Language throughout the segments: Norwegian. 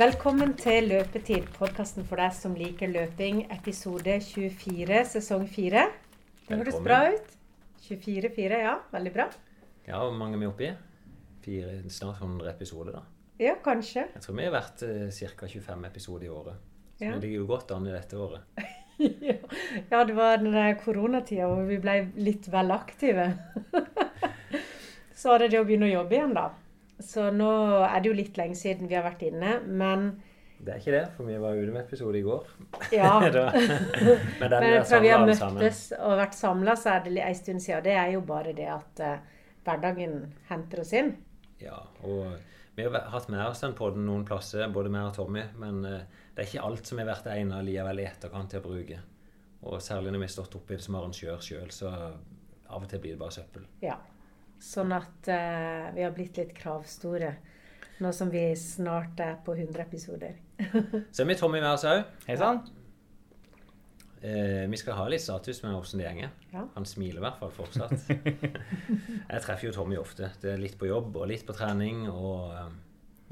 Velkommen til Løpetid, podkasten for deg som liker løping, episode 24, sesong 4. Det høres bra ut. 24-4, ja. Veldig bra. Ja, hvor mange er vi oppe i? Fire, snart 100 episoder, da. Ja, kanskje. Jeg tror vi har vært eh, ca. 25 episoder i året. Så Ja. vi ligger jo godt an i dette året. ja, det var den koronatida hvor vi ble litt vel aktive. Så var det det å begynne å jobbe igjen, da. Så nå er det jo litt lenge siden vi har vært inne, men Det er ikke det, for vi var ute med episode i går. ja. Da- Men den Men fra vi har møttes og vært samla, så er det en stund siden. Og Det er jo bare det at uh, hverdagen henter oss inn. Ja, og vi har hatt med oss den podden noen plasser, både meg og Tommy. Men uh, det er ikke alt som har vært egnet likevel i etterkant til å bruke. Og særlig når vi har stått oppi det som arrangør sjøl, så av og til blir det bare søppel. Ja. Sånn at eh, vi har blitt litt kravstore nå som vi snart er på 100 episoder. Så er vi Tommy med oss òg. Hei sann. Eh, vi skal ha litt status med åssen det går. Ja. Han smiler i hvert fall fortsatt. jeg treffer jo Tommy ofte. Det er litt på jobb og litt på trening og eh,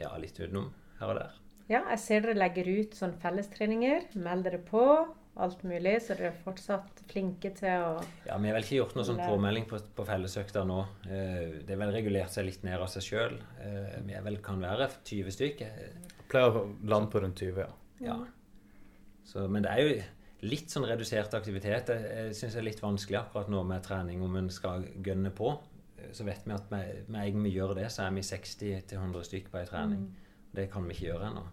ja, litt utenom her og der. Ja, jeg ser dere legger ut sånn fellestreninger. Meld dere på. Alt mulig. Så dere er fortsatt flinke til å Ja, Vi har vel ikke gjort noe sånn påmelding på, på fellesøkta nå. Eh, det er vel regulert seg litt ned av seg sjøl. Eh, vi er vel kan være 20 stykker. Pleier å lande på rundt 20, ja. Ja. Så, men det er jo litt sånn redusert aktivitet. Jeg, jeg syns det er litt vanskelig akkurat nå med trening, om en skal gønne på. Eh, Så vet vi at med, med en gang vi gjør det, så er vi 60-100 stykker på ei trening. Det kan vi ikke gjøre ennå.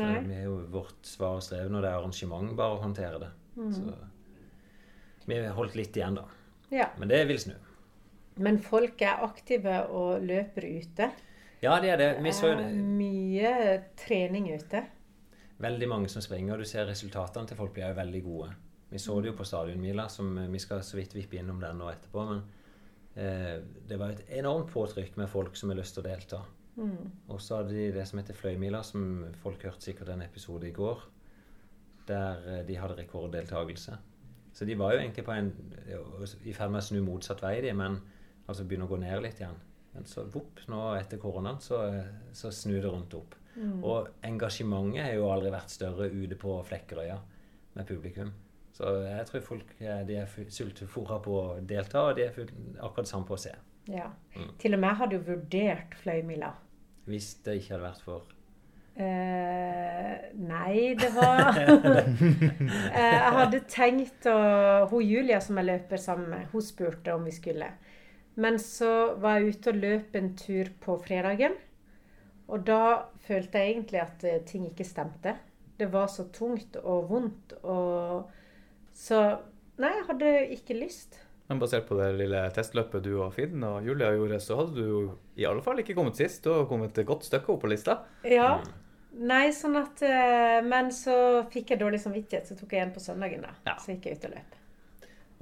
Nei. vi er jo vårt svar og strev når det er arrangement, bare å håndtere det. Så vi har holdt litt igjen, da. Ja. Men det vil snu. Men folk er aktive og løper ute. Ja, det er det. Vi så jo Det er mye trening ute. veldig mange som springer, og du ser resultatene til folk blir jo veldig gode. Vi så det jo på stadionmila, som vi skal så vidt vippe innom den nå etterpå. Men eh, det var et enormt påtrykk med folk som har lyst til å delta. Og så hadde de det som heter Fløymila, som folk hørte sikkert en episode i går. Der eh, de hadde rekorddeltakelse. Så de var jo egentlig på en, i ferd med å snu motsatt vei, de, men altså begynne å gå ned litt igjen. Men så vopp, nå etter koronaen, så, så snur det rundt opp. Og engasjementet har jo aldri vært større ute på Flekkerøya med publikum. Så jeg tror folk eh, de er sultefòra på å delta, og de er akkurat samme på å se. Ja. Mm. Til og med hadde jo vurdert Fløymila. Hvis det ikke hadde vært for Eh, nei, det var eh, Jeg hadde tenkt å Hun Julia som jeg løper sammen med, hun spurte om vi skulle. Men så var jeg ute og løp en tur på fredagen. Og da følte jeg egentlig at eh, ting ikke stemte. Det var så tungt og vondt og Så nei, jeg hadde ikke lyst. Men basert på det lille testløpet du og Finn og Julia gjorde, så hadde du jo i alle fall ikke kommet sist. Du har kommet et godt stykke opp på lista. Ja. Nei, sånn at eh, Men så fikk jeg dårlig samvittighet, så tok jeg igjen på søndagen, da. Ja. Så gikk jeg ut og løp.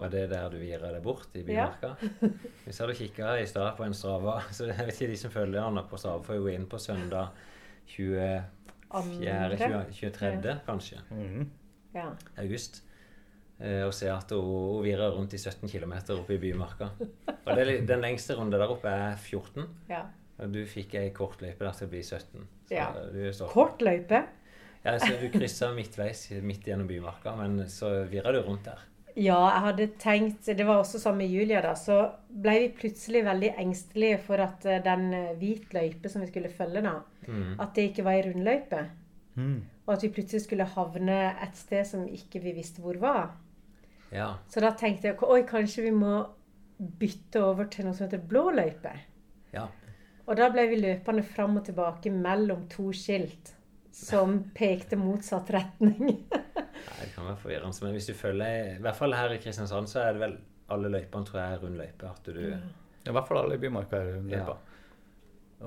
Var det der du gira deg bort i Bymarka? Hvis jeg hadde kikka i stad på en Strava Så jeg vet ikke de som følger han på Strava, får jo inn på søndag 24. Andre. 20, 23. kanskje, Mm. Ja. august. Eh, Og se at hun, virrer rundt i 17 km oppe i Bymarka. Og det, den lengste runde der oppe er 14. ja. Og du fikk ei kort løype der til å bli 17. Så Ja. du er. Kort løype. Ja, så du kryssa midtveis midt gjennom Bymarka, men så virra du rundt der. Ja, jeg hadde tenkt Det var også sånn med Julia, da. Så ble vi plutselig veldig engstelige for at eh, den eh, hvit løype som vi skulle følge, da, Mm. at det ikke var ei rundløype. Mm. Og at vi plutselig skulle havne et sted som ikke vi visste hvor var. Ja. Så da tenkte jeg oi, kanskje vi må bytte over til noe som heter blå løype. ja. Og da ble vi løpende fram og tilbake mellom to skilt som pekte motsatt retning. Nei, det kan være forvirrende. Men hvis du følger I hvert fall her i Kristiansand så er det vel alle løypene tror jeg er rundløype. At du I hvert fall alle i Bymarka er rundløypa.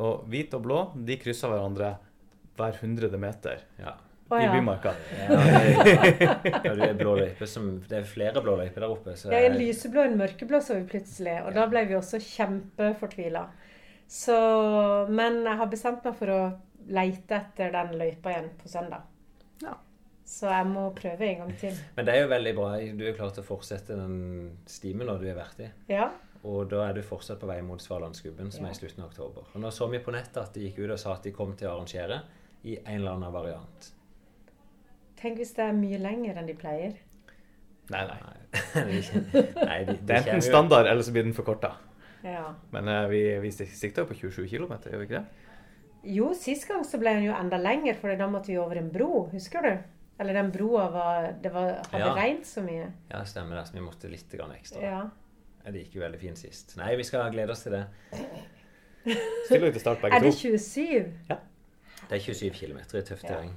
Og hvit og blå de krysser hverandre hver hundrede meter Ja. Å, i. Bymarka. Ja, det, det er blå løype som Det er flere blå løyper der oppe. Så Ja, en lyseblå og en mørkeblå så vi plutselig, og da ble vi også kjempefortvila. Så Men jeg har bestemt meg for å leite etter den løypa igjen på søndag. Ja. Så jeg må prøve en gang til. Men det er jo veldig bra. Du er klar til å fortsette den stimen når du har vært i. Ja. Og da er du fortsatt på vei mot Svalandsgubben, som Ja. er i slutten av oktober. Og nå så vi på nettet at de gikk ut og sa at de kom til å arrangere i en eller annen variant. Tenk hvis det er mye lenger enn de pleier. Nei, nei. Nei, det er de, de Det er enten standard, eller så blir den forkorta. Ja. Men uh, vi, vi sikta jo på 27 km, gjør vi ikke det? Jo, sist gang så ble den jo enda lenger, for da måtte vi over en bro. Husker du? Eller den broa var, det var, hadde Ja. regnet så mye. Ja, stemmer det. Så vi måtte litt grann ekstra. Ja. Det gikk jo veldig fint sist. Nei, vi skal glede oss til det. Stiller vi til start begge Er det to? Ja. Det er 27 km i tøff terreng.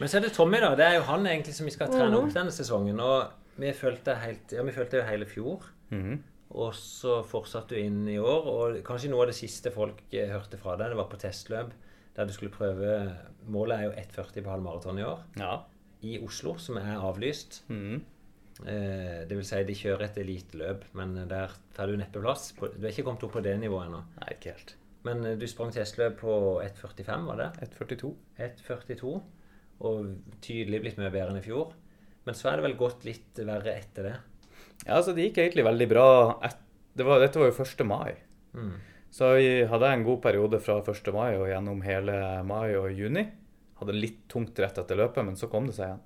Men så er det Tommy, da. Det er jo han egentlig som vi skal trene opp denne sesongen. Og vi følte, helt, ja, vi følte jo hele fjor. Mhm. Og så fortsatte du inn i år. Og kanskje noe av det siste folk eh, hørte fra deg, det var på testløp. Der du skulle prøve Målet er jo 1,40 på halvmaraton i år. Ja. I Oslo, som er avlyst. Mhm. Eh, det vil si, de kjører et eliteløp, men der tar du neppe plass. På, du er ikke kommet opp på det nivået ennå. Nei, ikke helt. Men eh, du sprang testløp på 1,45, var det? 1,42. 1,42. Og tydelig blitt mye bedre enn i fjor. Men så er det vel gått litt verre etter det. Ja, altså det gikk egentlig veldig bra. Et, det var, dette var jo 1. mai. Mm. Så jeg hadde en god periode fra 1. mai og gjennom hele mai og juni. Hadde litt tungt rett etter løpet, men så kom det seg igjen.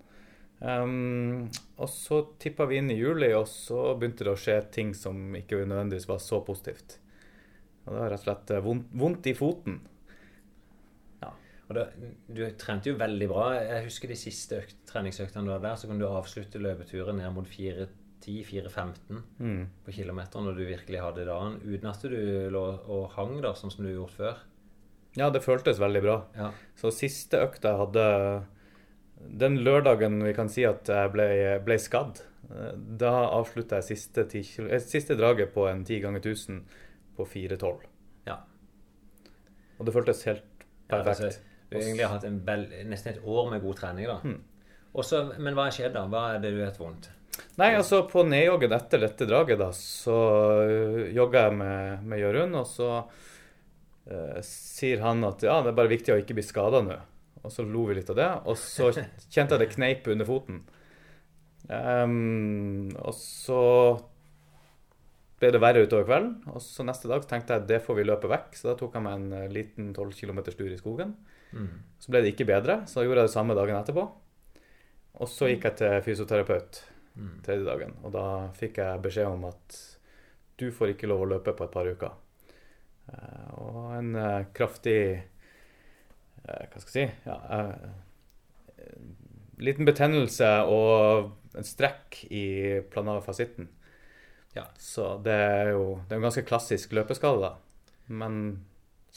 Um, og så tippa vi inn i juli, og så begynte det å skje ting som ikke nødvendigvis var så positivt. Og det var rett og slett eh, vondt, vondt i foten. Og da, du trente jo veldig bra. Jeg husker de siste økt, treningsøktene du hadde der, så kunne du avslutte løpeturen ned mot 4.10-4.15 Mm. på kilometeren når du virkelig hadde dagen, uten at du lå og hang da, sånn som du gjorde før. Ja, det føltes veldig bra. Ja. Så siste økta jeg hadde Den lørdagen vi kan si at jeg ble, ble skadd, da avslutta jeg siste, 10 kilo, eh, siste draget på en 10 ganger 1000 på 4,12. ja. Og det føltes helt Ja, perfekt. altså, du har egentlig hatt en vel, nesten et år med god trening, da. Mm. Også, men hva har skjedd, da? Hva er det du har hatt vondt? Nei, altså på nedjoggen etter dette draget, da, så øh, jogga jeg med, med Jørund, og så eh, sier han at ja, det er bare viktig å ikke bli skada nå. Og så lo vi litt av det, og så kjente jeg det kneip under foten. Um, og så ble det verre utover kvelden, og så neste dag tenkte jeg det får vi løpe vekk, så da tok jeg meg en øh, liten 12 km tur i skogen. Mm. Så ble det ikke bedre, så gjorde jeg det samme dagen etterpå. Og så gikk jeg til fysioterapeut Mm. tredje dagen, og da fikk jeg beskjed om at du får ikke lov å løpe på et par uker. Eh, og en eh, kraftig eh, Hva skal jeg si ja, Liten betennelse og en strekk i planarfasitten. Ja. Så det er jo det er en ganske klassisk løpeskade, da. Men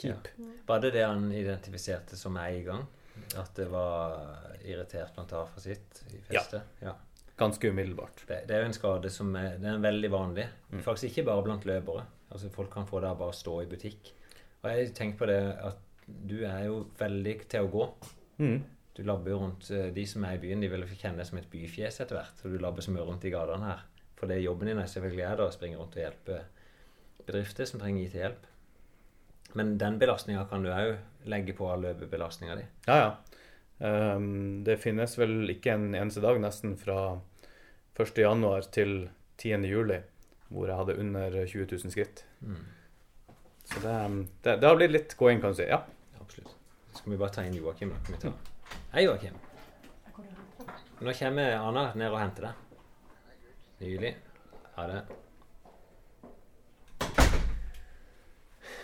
kjip. Var det det han identifiserte som er i gang? At det var irritert plantarfasitt i festet? Ja. Ganske umiddelbart. Det, det er jo en skade som er, er veldig vanlig. Faktisk ikke bare blant løpere. Altså Folk kan få det av bare å stå i butikk. Og jeg tenker på det at du er jo veldig til å gå. Mm. Du labber jo rundt eh, De som er i byen, de vil få kjenne deg som et byfjes etter hvert. Og du labber så mye rundt i gatene her. For det jobben din er selvfølgelig er da å springe rundt og hjelpe bedrifter som trenger IT-hjelp. Men den belastninga kan du òg legge på løpebelastninga di. Ja, ja. Um, det finnes vel ikke en eneste dag nesten fra 1. januar til 10. juli hvor jeg hadde under 20 000 skritt. Mm. Så det, det, det har blitt litt gåing, kan du si. Ja. Absolutt. Skal vi bare ta inn Joakim, da? Kan vi ta? Hei, Joakim. Nå kommer Anna ned og henter deg. Nydelig. Ha det.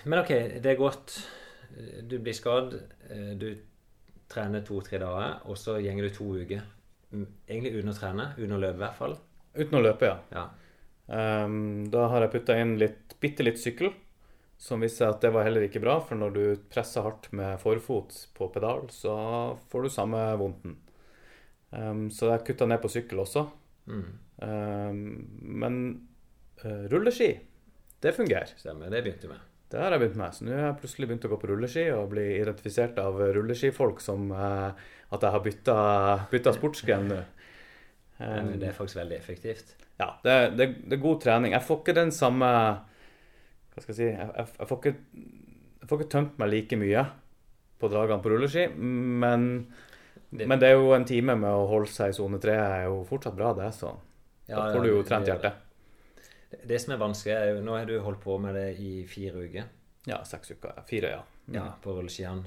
Men OK, det er godt. Du blir skadd. eh, Du trener to-tre dager, og så gjenger du to uker. Mm, Egentlig uten å trene. Uten å løpe, i hvert fall. Uten å løpe, ja. Ja. Um, da har jeg putta inn litt, bitte litt sykkel, som viste seg at det var heller ikke bra. For når du presser hardt med forfot på pedal, så får du samme vondten. Um, så jeg kutta ned på sykkel også. Mm. Um, men uh, rulleski, det fungerer. Stemmer. Det begynte vi med. Det har jeg begynt med. Så nå har jeg plutselig begynt å gå på rulleski og bli identifisert av rulleskifolk som eh, at jeg har bytta, sportsgren nå. Um, Det er faktisk veldig effektivt. ja, det, det, det er god trening. Jeg får ikke den samme Hva skal jeg si Jeg, jeg, jeg, får, ikke, jeg får ikke tømt meg like mye på dragene på rulleski, men, Det- men det er jo en time med å holde seg i sone tre er jo fortsatt bra, det. Så Ja, da får du jo trent hjertet. Det som er vanskelig, er jo Nå har du holdt på med det i fire uker. Ja, seks uker. Fire, ja. Mm. Ja, på rulleskiene.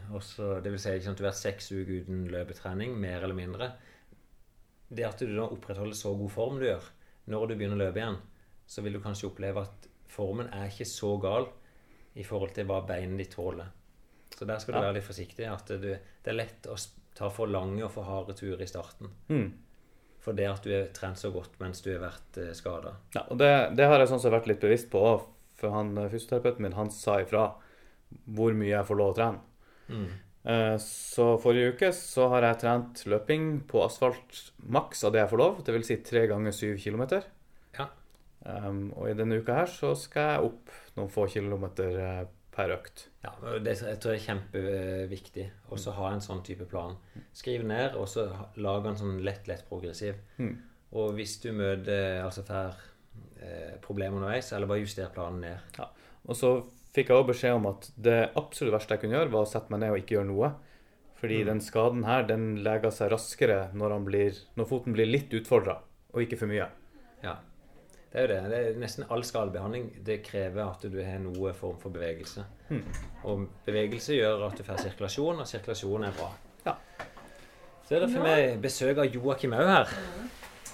Det vil si ikke sant, du har vært seks uker uten løpetrening, mer eller mindre. Det at du da opprettholder så god form du gjør, når du begynner å løpe igjen, så vil du kanskje oppleve at formen er ikke så gal i forhold til hva beinet ditt tåler. Så der skal du Ja. være litt forsiktig. At du, det er lett å ta for lange og for harde turer i starten. Mm. For det at du har trent så godt mens du har vært eh, skada. Ja, og det, det har jeg sånn sett vært litt bevisst på òg. For han, eh, fysioterapeuten min han sa ifra hvor mye jeg får lov å trene. Eh, Så forrige uke så har jeg trent løping på asfalt maks av det jeg får lov. Det vil Si tre ganger syv kilometer. Ja. Um, og i denne uka her så skal jeg opp noen få kilometer eh, per økt. Ja, det jeg tror det er kjempeviktig å ha en sånn type plan. Skriv ned, og så lag en sånn lett, lett progressiv. Mm. Og hvis du møter altså får eh, problemer underveis, eller bare juster planen ned. Ja. Og så fikk jeg også beskjed om at det absolutt verste jeg kunne gjøre, var å sette meg ned og ikke gjøre noe. Fordi den skaden her, den leger seg raskere når, han blir, når foten blir litt utfordra, og ikke for mye. Ja. Det er jo det. det er nesten all skadebehandling det krever at du har noe form for bevegelse. Mm. Og bevegelse gjør at du får sirkulasjon, og sirkulasjon er bra. Ja. Så er det for meg besøk av Joakim òg her.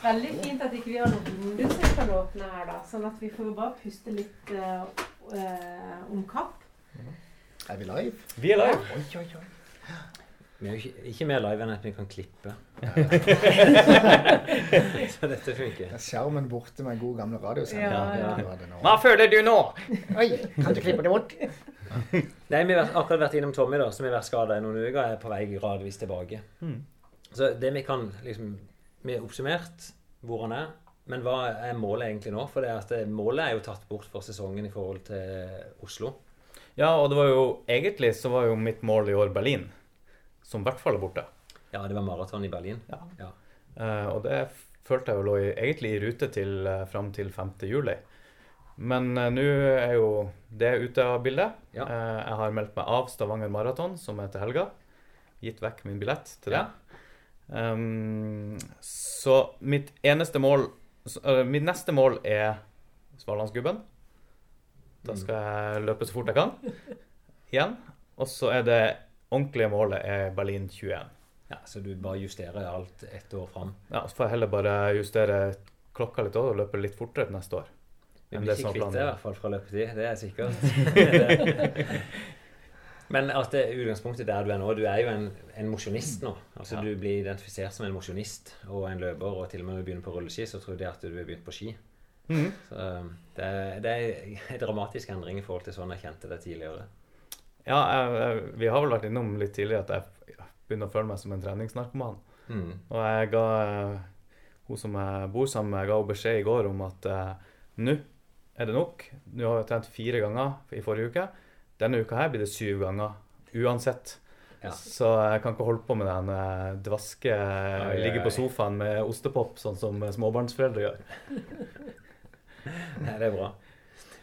Veldig fint at ikke vi har noen vindu som kan åpne her, da. Sånn at vi får bare puste litt uh, uh, om kapp. Er vi live? Vi er live. Oi, oi, oi. Vi er jo ikke, ikke mer live enn at vi kan klippe. Så dette funker. Er skjermen borte med god gamle radiosender? Ja, ja. Det det. Hva føler du nå? Oi, kan du klippe det bort? Nei, Vi har akkurat vært innom Tommy, da, som har vært skada i noen uker. er på vei gradvis tilbake. Mm. Så det vi kan liksom Vi har oppsummert hvor han er. Men hva er målet egentlig nå? For det at målet er jo tatt bort for sesongen i forhold til Oslo. Ja, og det var jo egentlig så var jo mitt mål i år Berlin, som i hvert fall er borte. Ja, det var maraton i Berlin. Ja. Ja. Uh, og det følte jeg jo lå i, egentlig i rute til uh, fram til 5. juli. Men uh, nå er jo det ute av bildet. Ja. Uh, jeg har meldt meg av Stavanger Maraton, som er til helga. Gitt vekk min billett til det. Um, så mitt eneste mål Mitt neste mål er Svalandsgubben. Da skal jeg løpe så fort jeg kan. Igjen. Og så er det ordentlige målet er Berlin 21. ja, Så du bare justerer alt ett år fram. Ja, så får jeg heller bare justere klokka litt også, og løpe litt fortere til neste år. Vi blir ikke kvitt det, i hvert fall fra løpetid. Det er sikkert. Men at det utgangspunktet der du er nå Du er jo en, en mosjonist nå. Altså Ja. Du blir identifisert som en mosjonist og en løper, og til og med når du begynner på rulleski, så tror de at du har begynt på ski. Mm. Så det er, det er en dramatisk endring i forhold til sånn jeg kjente det tidligere. Ja, jeg, jeg, vi har vel vært innom litt tidligere at jeg begynner å føle meg som en treningsnarkoman. Mm. Og jeg ga eh, hun som jeg bor sammen med, jeg ga henne beskjed i går om at eh, nå er det nok. Nå har vi trent fire ganger i forrige uke. Denne uka her blir det syv ganger. Uansett. Ja. Så jeg kan ikke holde på med den eh, dvaske ai, ligge på sofaen med ostepop, sånn som småbarnsforeldre gjør. Nei, det er bra.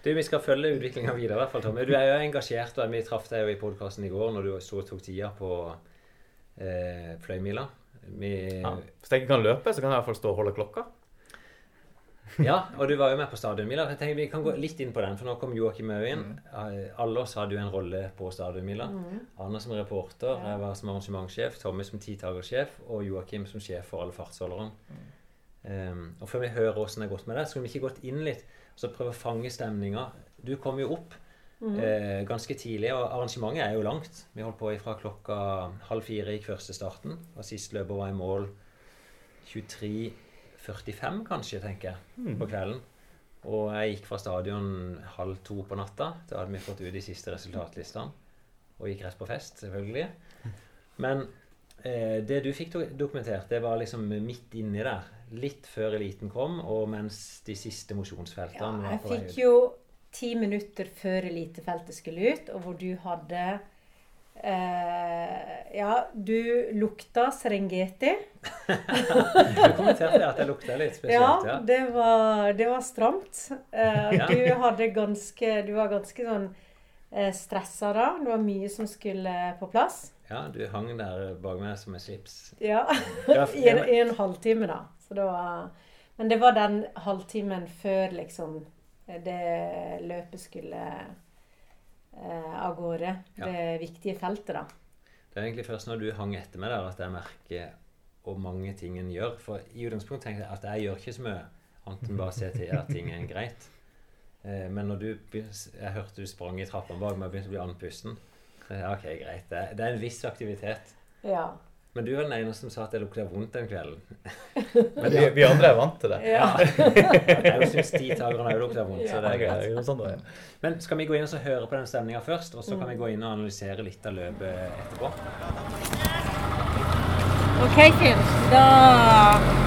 Du, Vi skal følge utviklinga videre. i hvert fall, Tommy. Du er jo engasjert. og Vi traff deg jo i podkasten i går når du så tok tida på eh, Fløymila. Vi, Ja. Hvis jeg ikke kan løpe, så kan jeg i hvert fall stå og holde klokka. Ja, og du var jo med på stadionmila. Jeg tenker Vi kan gå litt inn på den, for nå kom Joakim òg inn. Mm. Eh, Alle oss hadde jo en rolle på stadionmila. Anna som reporter, jeg var som arrangementssjef, Tommy som titagersjef og Joakim som sjef for alle fartsholderne. Mm. Um, og før vi hører åssen det har gått med det, skulle vi ikke gått inn litt så prøve å fange stemninga. Du kom jo opp eh, ganske tidlig, og arrangementet er jo langt. Vi holdt på fra klokka halv fire gikk første starten, og sist løper var i mål 23.45 kanskje, tenker jeg, på kvelden. Og jeg gikk fra stadion halv to på natta. Da hadde vi fått ut de siste resultatlistene. Og gikk rett på fest, selvfølgelig. Men eh, det du fikk dokumentert, det var liksom midt inni der. Litt før eliten kom, og mens de siste Ja, mosjonsfeltene var jeg fikk jo ti minutter før elitefeltet skulle ut, og hvor du hadde eh, Ja, du lukta Serengeti. Du kommenterte at jeg lukta litt spesielt. Ja, det var, det var stramt. Eh, Ja. Du hadde ganske Du var ganske sånn eh, stressa da. Det var mye som skulle på plass. ja du hang der bak meg som en slips. Ja. Ja, I en, en halvtime, da. Så da Men det var den halvtimen før liksom det løpet skulle eh, av gårde Ja. det viktige feltet, da. Det er egentlig først når du hang etter meg der, at jeg merker hvor mange ting en gjør. For i utgangspunktet tenkte jeg at jeg gjør ikke så mye annet enn bare se til at ting er greit. Eh, men når du Jeg hørte du sprang i trappene bak meg og begynte å bli andpusten. Ok, greit. Det, det er en viss aktivitet. Ja. Men du var den eneste som sa at det lukta vondt den kvelden. Men vi, vi andre er vant til det. ja. Jeg syns titagerne òg lukter vondt. så det er greit. sånn. Men skal vi gå inn og så høre på den stemninga først, og så kan vi gå inn og analysere litt av løpet etterpå? OK, Kim. Da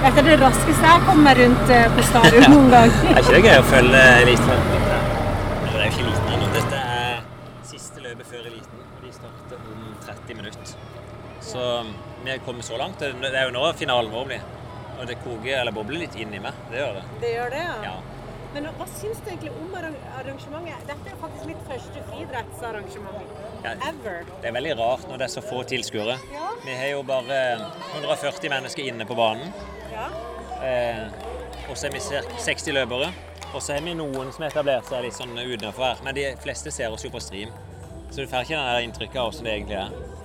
Dette er det raskeste jeg kommer rundt eh, på stadion noen gang. Er ikke det gøy å følge eliten? Det er jo ikke liten ennå. Dette er siste løpet før eliten. og De starter om 30 minutter. Så vi er kommet så langt. Det er jo nå finalen vår blir. Og det koker eller bobler litt inni meg. Det gjør det. Det gjør det, Ja. Men hva syns du egentlig om arrangementet? Dette er faktisk mitt første friidrettsarrangement Ja. ever. Det er veldig rart når det er så få tilskuere. Ja. Vi har jo bare 140 mennesker inne på banen. Ja. Eh, og så er vi 60 løpere. Og så har vi noen som har etablert seg litt sånn utenfor her. Men de fleste ser oss jo på stream, så du får ikke det inntrykket av hvordan det egentlig er.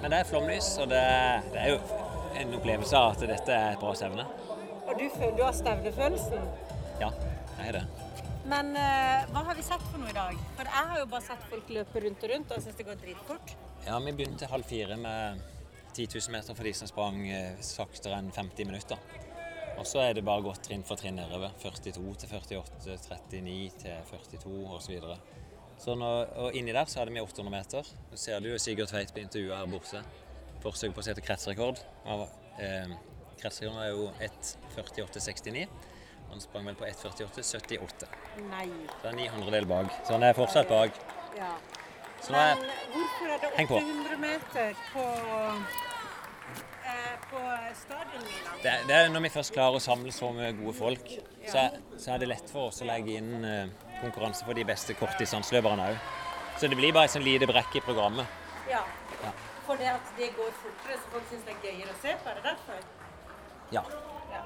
Men det er flomlys, og det, det er jo en opplevelse av at dette er et bra stevne. Og du, du har stevnefølelsen? Ja, jeg har det. Men uh, hva har vi sett for noe i dag? For jeg har jo bare sett folk løpe rundt og rundt, og jeg syns det går dritfort. Ja, vi begynte halv fire med 10 000 meter for de som sprang eh, saktere enn 50 minutter. Og så er det bare gått trinn for trinn nedover. 42 til 48, 39 til 42 osv. Så, når, og inni der så hadde vi 800 meter. Nå ser du jo Sigurd Tveit på intervjuet her borte. Forsøk på å sette kretsrekord. Og, eh, kretsrekorden er jo 1.48,69. Han sprang vel på 1.48,78. Nei. Så det er 900 del bak. Så han er fortsatt bak. Ja. Så nå er Men hvorfor er det 800 meter på, eh, på stadion? Det, det er når vi først klarer å samle så mye gode folk, så, så er det lett for oss å legge inn eh, konkurranse for de beste kortdistanseløperne òg. Så det blir bare et sånn lite brekk i programmet. Ja. Ja. For det at det går fortere, så folk syns det er gøyere å se på? Er det derfor? Ja, Ja.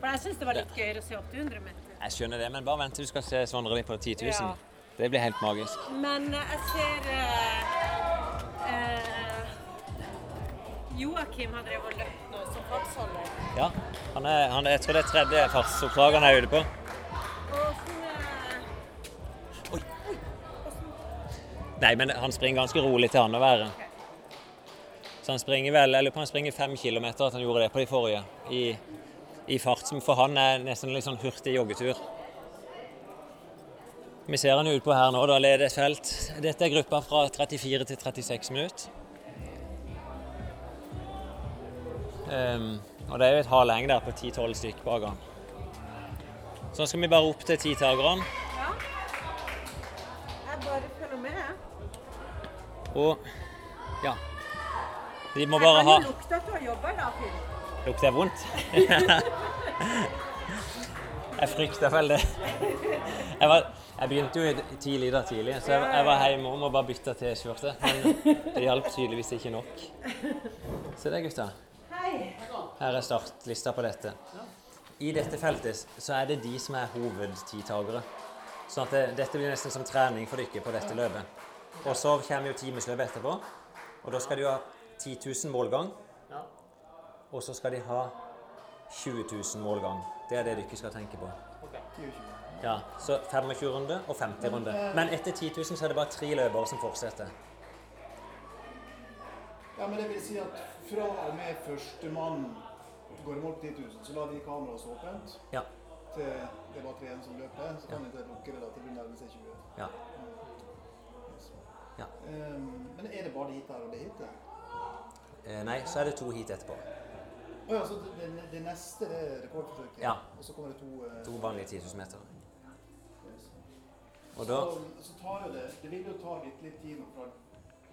For jeg syns det var litt gøyere å se 800 meter. jeg skjønner det, men bare vent til du skal se Sondre litt på 10 000. Ja. Det blir helt magisk. Men eh, jeg ser eh, eh, Joakim har drevet og løpt nå som fartsholder. Ja, han er, han er, jeg tror det er tredje fartsoppdrag han er ute på. Og Nei, men han springer ganske rolig til han å være. Så han springer vel, jeg lurer på han springer fem kilometer, at han gjorde det på de forrige, i, i fart, som for han er nesten litt sånn hurtig joggetur. Vi ser han utpå her nå, da leder et felt. Dette er gruppa fra 34 til 36 minutter. Um, og det er jo et haleheng der på 10-12 stykk bak han. Så skal vi bare opp til titakerne. Og ja. De må bare ha jo lukte at du har jobba dag, Finn. Lukter jeg vondt? jeg frykter vel det. Jeg, var, jeg begynte jo tidlig da tidlig, så jeg, jeg var hjemme om og bare bytta til skjorte. Men det hjalp tydeligvis ikke nok. Se der, gutta. Her er startlista på dette. I dette feltet så er det de som er hovedtidtagere. Sånn at det, dette blir nesten som trening for dere på dette løpet. Og så kommer jo timesløpet etterpå. Og da skal de ha 10 000 målgang. Og så skal de ha 20 000 målgang. Det er det dere skal tenke på. Ja, Så 25 runder og 50 runder. Men etter 10 000 så er det bare tre løpere som fortsetter. Ja, men det vil si at fra og med førstemann går i mål på 10 000, så lar vi kameraet stå åpent Ja. til det var tre igjen som løper. Så kan vi ikke lukke det da til vi nærmer seg 20. ja. Ja. Ehm, men er det bare det der og det hit? der? Eh, nei, så er det to hit etterpå. Å ja, så det, det, neste det er rekordforsøket? Ja. Og så kommer det to eh, To vanlige 10 000 meter. Og da så, så tar jo det Det vil jo ta litt, litt tid fra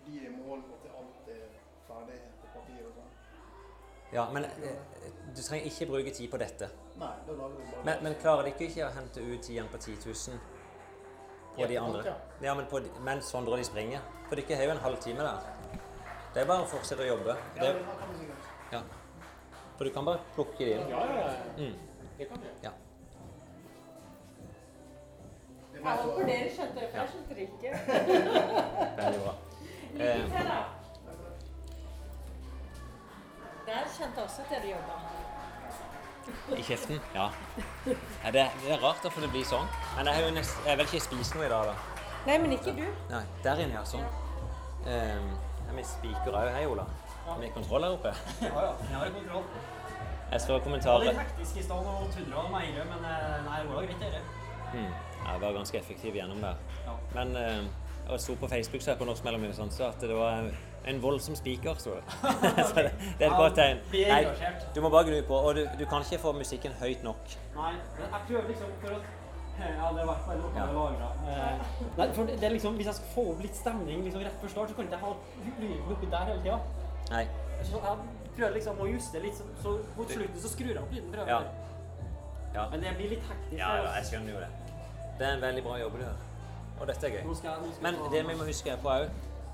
de er i mål og til alt er ferdig på papir og sånn. Ja, men eh, du trenger ikke bruke tid på dette. Nei, da lager vi bare Men, men klarer de ikke å hente ut tidene på 10 000 på de andre? Ja, men på, de- mens Sondre og de springer? For dere har jo en halvtime der. Det er bare å fortsette å jobbe. Det, ja. For du kan bare plukke de inn. Ja, ja, ja. Mm. Det kan du. Ja. Jeg håper dere skjønte det, for jeg skjønte det ikke. Veldig bra. Eh, Lykke til, da. Der kjente jeg også at dere jobba. I kjeften? Ja. ja det, det er rart hvorfor det blir sånn. Men jeg har jo nest, jeg vil ikke spist noe i dag, da. Nei, men ikke du. Nei, der inne, ja. Sånn. Um, er vi spiker òg? Hei, Ola. Er vi kontroll her oppe? Ja, ja. Jeg har kontroll. Jeg så kommentarer. litt hektisk i stad og tudla og meile, men eh, nei, det var greit, dette. Mm. Jeg var ganske effektiv gjennom der. Ja. Men uh, jeg sto på Facebook så jeg på Norsk Mellomhjul sånn, at det var en, voldsom spiker. Så. så det, det er et godt tegn. Nei, du må bare gnu på, og du, du kan ikke få musikken høyt nok. Nei, jeg prøver liksom for å Ja, det er i hvert fall noe Ja. lagra. Eh, nei, for det det er liksom, hvis jeg skal få opp litt stemning liksom rett før start, så kan ikke jeg ha lyden oppi der hele tida. Nei. Så jeg prøver liksom å juste litt, så, så mot slutten så skrur jeg opp lyden. Ja. Ja. Men det blir litt hektisk. Ja, ja, jeg skjønner jo det. Det er en veldig bra jobb du gjør. Og dette er Nå gøy. skal jeg, nå skal Men det vi må huske på òg,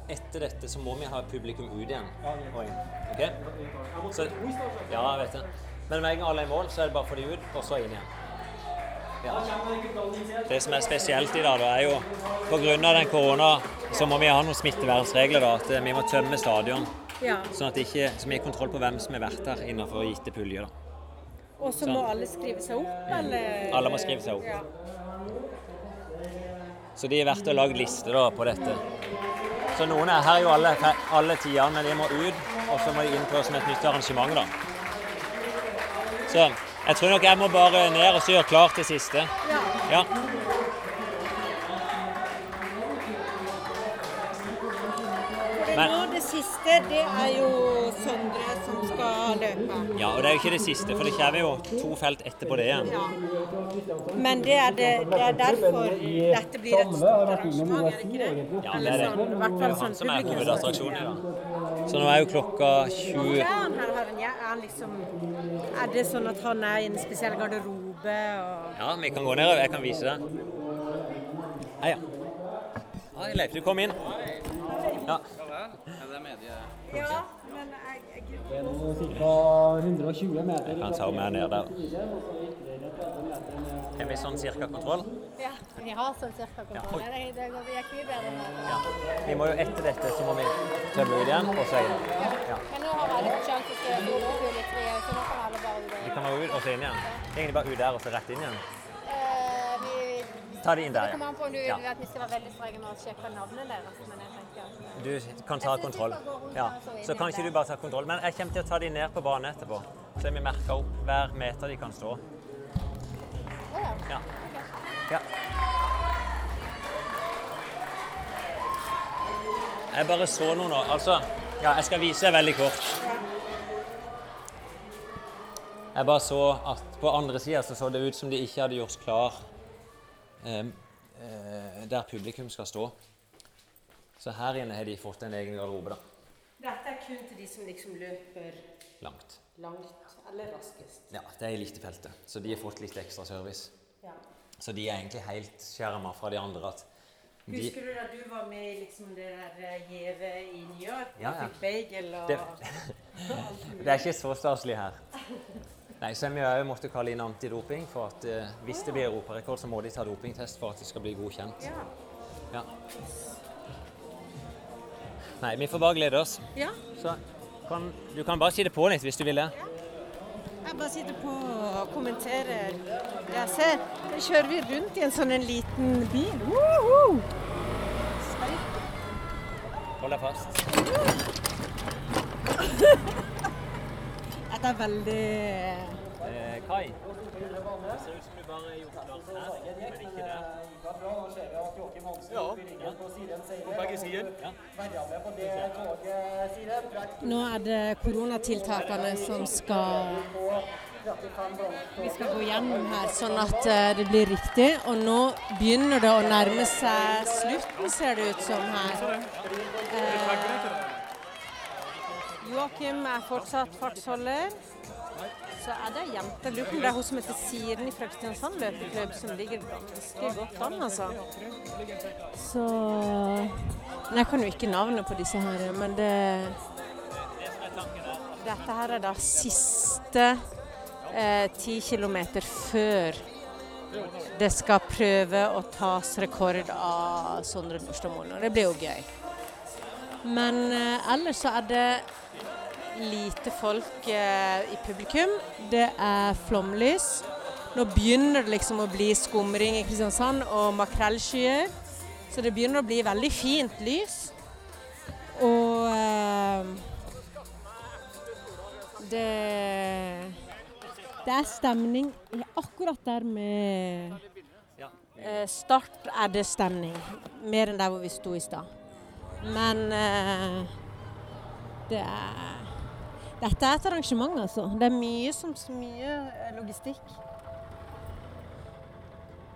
etter dette så må vi ha publikum ut igjen. Og inn. Ok? Så- Ja, jeg vet det. Men med en gang alle er i mål, så er det bare å få de ut, og så inn igjen. Jeg. Det som er spesielt i dag, da, er jo pga. den korona, så må vi ha noen smittevernregler. da, At vi må tømme stadion. Ja. Sånn at ikke, så vi har kontroll på hvem som har vært her innenfor gitte puljer. da. Og så må alle skrive seg opp, eller? Alle må skrive seg opp. Ja. Så de har vært og lagd liste da, på dette. Så noen er her jo alle, alle tidene, men de må ut, og så må de inn på et nytt arrangement. da. Så jeg tror nok jeg må bare ned og så gjøre klart det siste. Ja. Siste, det er jo Sondre som skal løpe. ja, og det er jo ikke det siste, for det kommer jo to felt etterpå det igjen. Ja. Men det er, det, det er derfor dette blir et stort arrangement, er det ikke det? Ja, det er det. sånn, Det er fall jo han sånn som er hovedattraksjonen dag. Så nå er jo klokka Hvorfor 20 er han her? Har Er, han liksom, er det sånn at han er i en spesiell garderobe? Og... Ja, vi kan gå ned. Jeg kan vise deg. Hei, ja. Hei, Leif. Du kom inn. Ja. Ja, men jeg, jeg, Det er nå ca. 120 meter. Jeg kan ta meg ned der. Har vi sånn cirka kontroll? Ja, vi har sånn cirka kontroll. Det, det, går, det gikk mye bedre nå. Ja. Vi må jo etter dette så må vi tømme ut igjen og så inn. Ja. Men nå har alle sjanse til å få opp litt fri, så nå kan alle bare Vi kan være ut og så inn igjen. Egentlig bare ut der og så rett inn igjen. Eh, vi, Ta det inn der, det kommer an på om du Ja. vil at vi skal være veldig strenge med å sjekke navnet deres, men jeg tenker at Du kan ta kontroll. Ja. Så kan ikke du bare ta kontroll. Men jeg kommer til å ta de ned på banen etterpå. Så vi merker opp hver meter de kan stå. Ja. Ja. Jeg bare så noe nå. Altså, ja, jeg skal vise deg veldig kort. Jeg bare så at på andre sida så, så det ut som de ikke hadde gjort klar eh, eh, der publikum skal stå. Så her inne har de fått en egen garderobe, da. Dette er kun til de som liksom løper Langt. langt eller raskest. Ja, det er elitefeltet, så de har fått litt ekstra service. Ja. Så de er egentlig helt skjerma fra de andre. at de, Husker du da du var med i liksom det der gjevet i New York? Ja, ja. Fikk bagel og Det- Det er ikke så staselig her. Nei, så vi har måttet kalle inn antidoping, for at eh, hvis det blir europarekord, så må de ta dopingtest for at det skal bli godkjent. Ja. Ja. Nei, vi får bare glede oss. ja. Så kan, du kan bare si det på litt hvis du vil det. Jeg bare sitter på og kommenterer Ja, jeg ser. Så kjører vi rundt i en sånn en liten bil. Woohoo! Hold deg fast. Dette er veldig Eh, Kai, det ser ut som du bare er gjort klart her, men ikke der. Nå er det koronatiltakene som skal Vi skal gå gjennom her, sånn at eh, det blir riktig. Og nå begynner det å nærme seg slutten, ser det ut som her. Eh, Joakim er fortsatt fartsholder. Så er det ei jente, lurer på om det er hun som heter Siren fra Kristiansand løpeklubb, som ligger ganske godt an, altså. Så Men jeg kan jo ikke navnet på disse her, men det Dette her er da siste eh, ti kilometer før det skal prøve å tas rekord av Sondre Nordstadmoen, og det blir jo gøy. Men eh, ellers så er det lite folk eh, i publikum. Det er flomlys. Nå begynner det liksom å bli skumring i Kristiansand og makrellskyer. Så det begynner å bli veldig fint lys. Og eh, det Det er stemning akkurat der med eh, Start er det stemning. Mer enn der hvor vi sto i stad. Men eh, det er Dette er et arrangement, altså. Det er mye som mye eh, logistikk.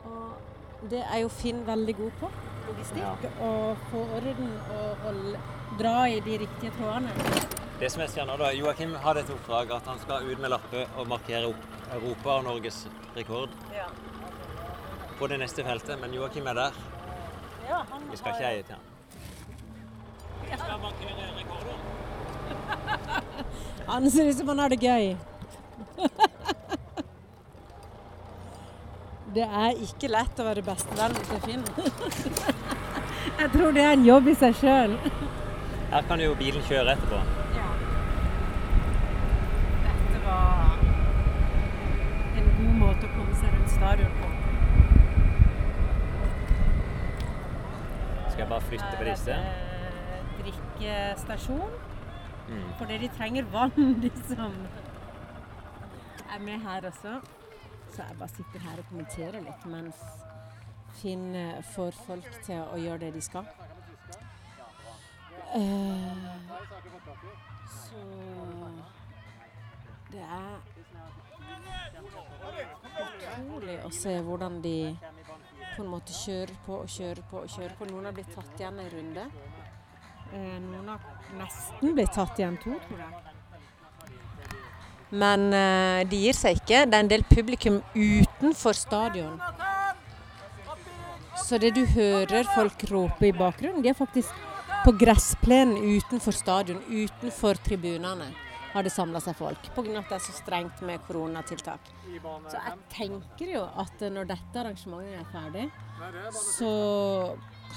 Og det er jo Finn veldig god på. Logistikk. Og få orden og holde, dra i de riktige trådene. Det som jeg ser nå da, Joakim hadde et oppdrag at han skal ut med lappe og markere opp Europa og Norges rekord Ja. på det neste feltet, men Joakim er der. Ja, han Vi skal ikke eie til han. Han ser ut som han har det gøy. Det er ikke lett å være bestevennen til Finn. Jeg tror det er en jobb i seg sjøl. Her kan jo bilen kjøre etterpå. Dette var en god måte å komme seg rundt stadion på. Skal jeg bare flytte på disse? Eh, Drikkestasjon. Mm. Fordi de trenger vann, liksom. Jeg er med her også. Så jeg bare sitter her og kommenterer litt mens Finn får folk til å gjøre det de skal. Uh, så det er utrolig å se hvordan de på en måte kjører på og kjører på og kjører på. Noen har blitt tatt igjen en runde. Eh, Noen har nesten blitt tatt igjen to, tror jeg. Men eh, de gir seg ikke. Det er en del publikum utenfor stadion. Så det du hører folk rope i bakgrunnen, de er faktisk på gressplenen utenfor stadion, utenfor tribunene, har det samla seg folk. Pga. at det er så strengt med koronatiltak. Så jeg tenker jo at når dette arrangementet er ferdig, så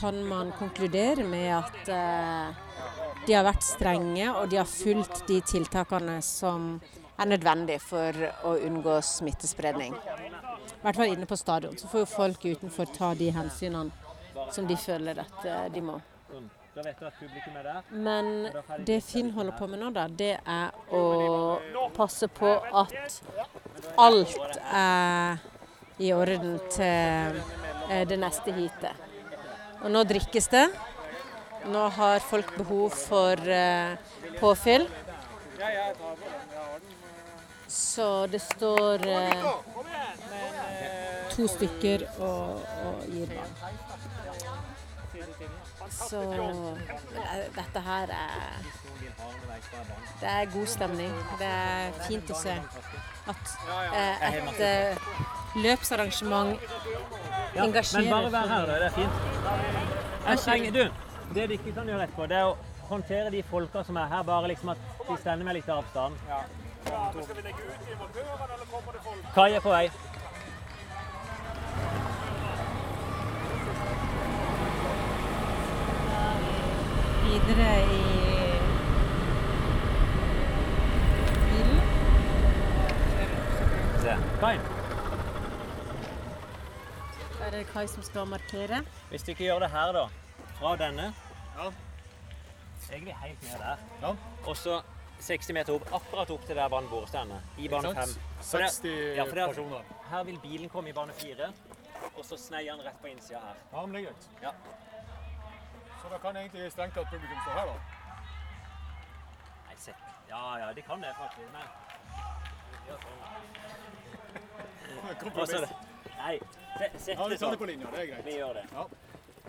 kan man konkludere med at eh, de har vært strenge, og de har fulgt de tiltakene som er nødvendig for å unngå smittespredning. I hvert fall inne på stadion. Så får jo folk utenfor ta de hensynene som de føler at eh, de må. Men det Finn holder på med nå, da, det er å passe på at alt er i orden til eh, det neste heatet. Og nå drikkes det. Nå har folk behov for eh, påfyll. Så det står eh, to stykker og, og gir vann. Så eh, dette her er Det er god stemning. Det er fint å se at eh, et eh, løpsarrangement Men bare vær her, da. Det er fint. Jeg trenger, du, det de ikke kan gjøre etterpå, det er å håndtere de folka som er her, bare liksom at de stender med litt avstand. Kai er på vei. videre i bilen. Se. Kai, Der er det Kai som skal markere. hvis du ikke gjør det her, da, fra denne Ja. Egentlig helt ned der. Ja. Og så 60 meter opp, akkurat opp til der banen Borestene. I bane 5. 60 ja, for personer. her vil bilen komme i bane 4, og så sneier han rett på innsida her. Ja, men det er greit. Ja. Så da kan egentlig strengt tatt publikum stå her, da. Nei, se. Ja, ja, de kan det faktisk, men gjør sånn. Kompromiss. Nei, sett Ja, vi det det sånn. på linja, det er greit. Vi gjør det. Ja.